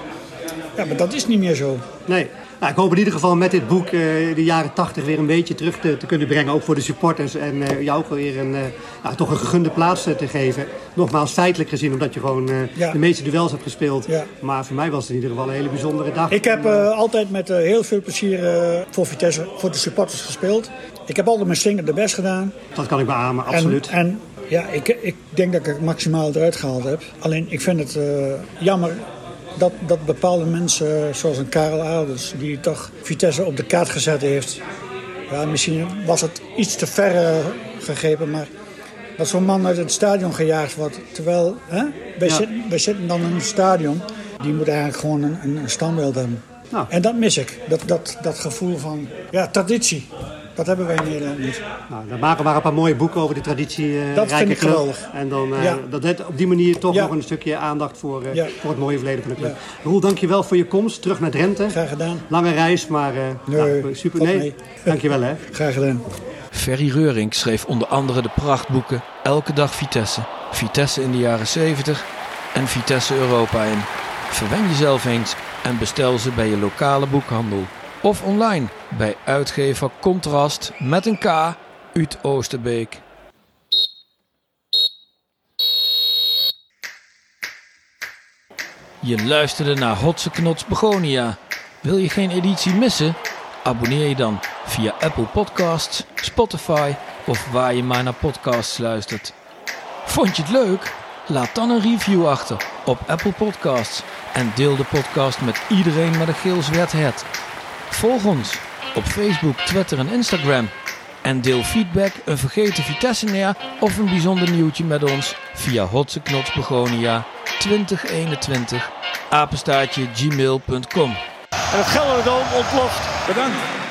ja, maar dat is niet meer zo. Nee. Nou, ik hoop in ieder geval met dit boek eh, de jaren 80 weer een beetje terug te, te kunnen brengen. Ook voor de supporters. En eh, jou ook weer een, eh, nou, toch een gegunde plaats te geven. Nogmaals, feitelijk gezien, omdat je gewoon Ja. de meeste duels hebt gespeeld. Ja. Maar voor mij was het in ieder geval een hele bijzondere dag. Ik heb altijd met heel veel plezier voor Vitesse, voor de supporters gespeeld. Ik heb altijd mijn stinger de best gedaan. Dat kan ik beamen, absoluut. En, en ja, ik, ik denk dat ik het maximaal eruit gehaald heb. Alleen ik vind het jammer dat, dat bepaalde mensen, zoals een Karel Adels, die toch Vitesse op de kaart gezet heeft. Ja, misschien was het iets te ver eh, gegrepen, maar dat zo'n man uit het stadion gejaagd wordt. Terwijl hè, wij, Ja. zitten, wij zitten dan in een stadion, die moet eigenlijk gewoon een, een, een standbeeld hebben. Nou. En dat mis ik, dat, dat, dat gevoel van ja, traditie. Dat hebben wij in Nederland niet. Nou, dan maken we maar een paar mooie boeken over de traditie. eh, Dat vind ik club. geweldig. En dan eh, Ja. dat het op die manier toch Ja. nog een stukje aandacht voor, eh, Ja. voor het mooie verleden van de club. Ja. Roel, dankjewel voor je komst. Terug naar Drenthe. Graag gedaan. Lange reis, maar eh, Nee, nou, super. Nee, mee. dankjewel hè. Graag gedaan. Ferry Reurink schreef onder andere de prachtboeken Elke dag Vitesse, Vitesse in de jaren 70 en Vitesse Europa in. Verwen jezelf eens en bestel ze bij je lokale boekhandel. Of online bij uitgever Contrast met een K uit Oosterbeek. Je luisterde naar Hotse Knots Begonia. Wil je geen editie missen? Abonneer je dan via Apple Podcasts, Spotify of waar je maar naar podcasts luistert. Vond je het leuk? Laat dan een review achter op Apple Podcasts en deel de podcast met iedereen met een geel zwart het. Volg ons op Facebook, Twitter en Instagram. En deel feedback, een vergeten Vitesse of een bijzonder nieuwtje met ons via Hotse Knots Begonia 2021 apenstaartje gmail.com. En het Gelderdoom ontploft. Bedankt.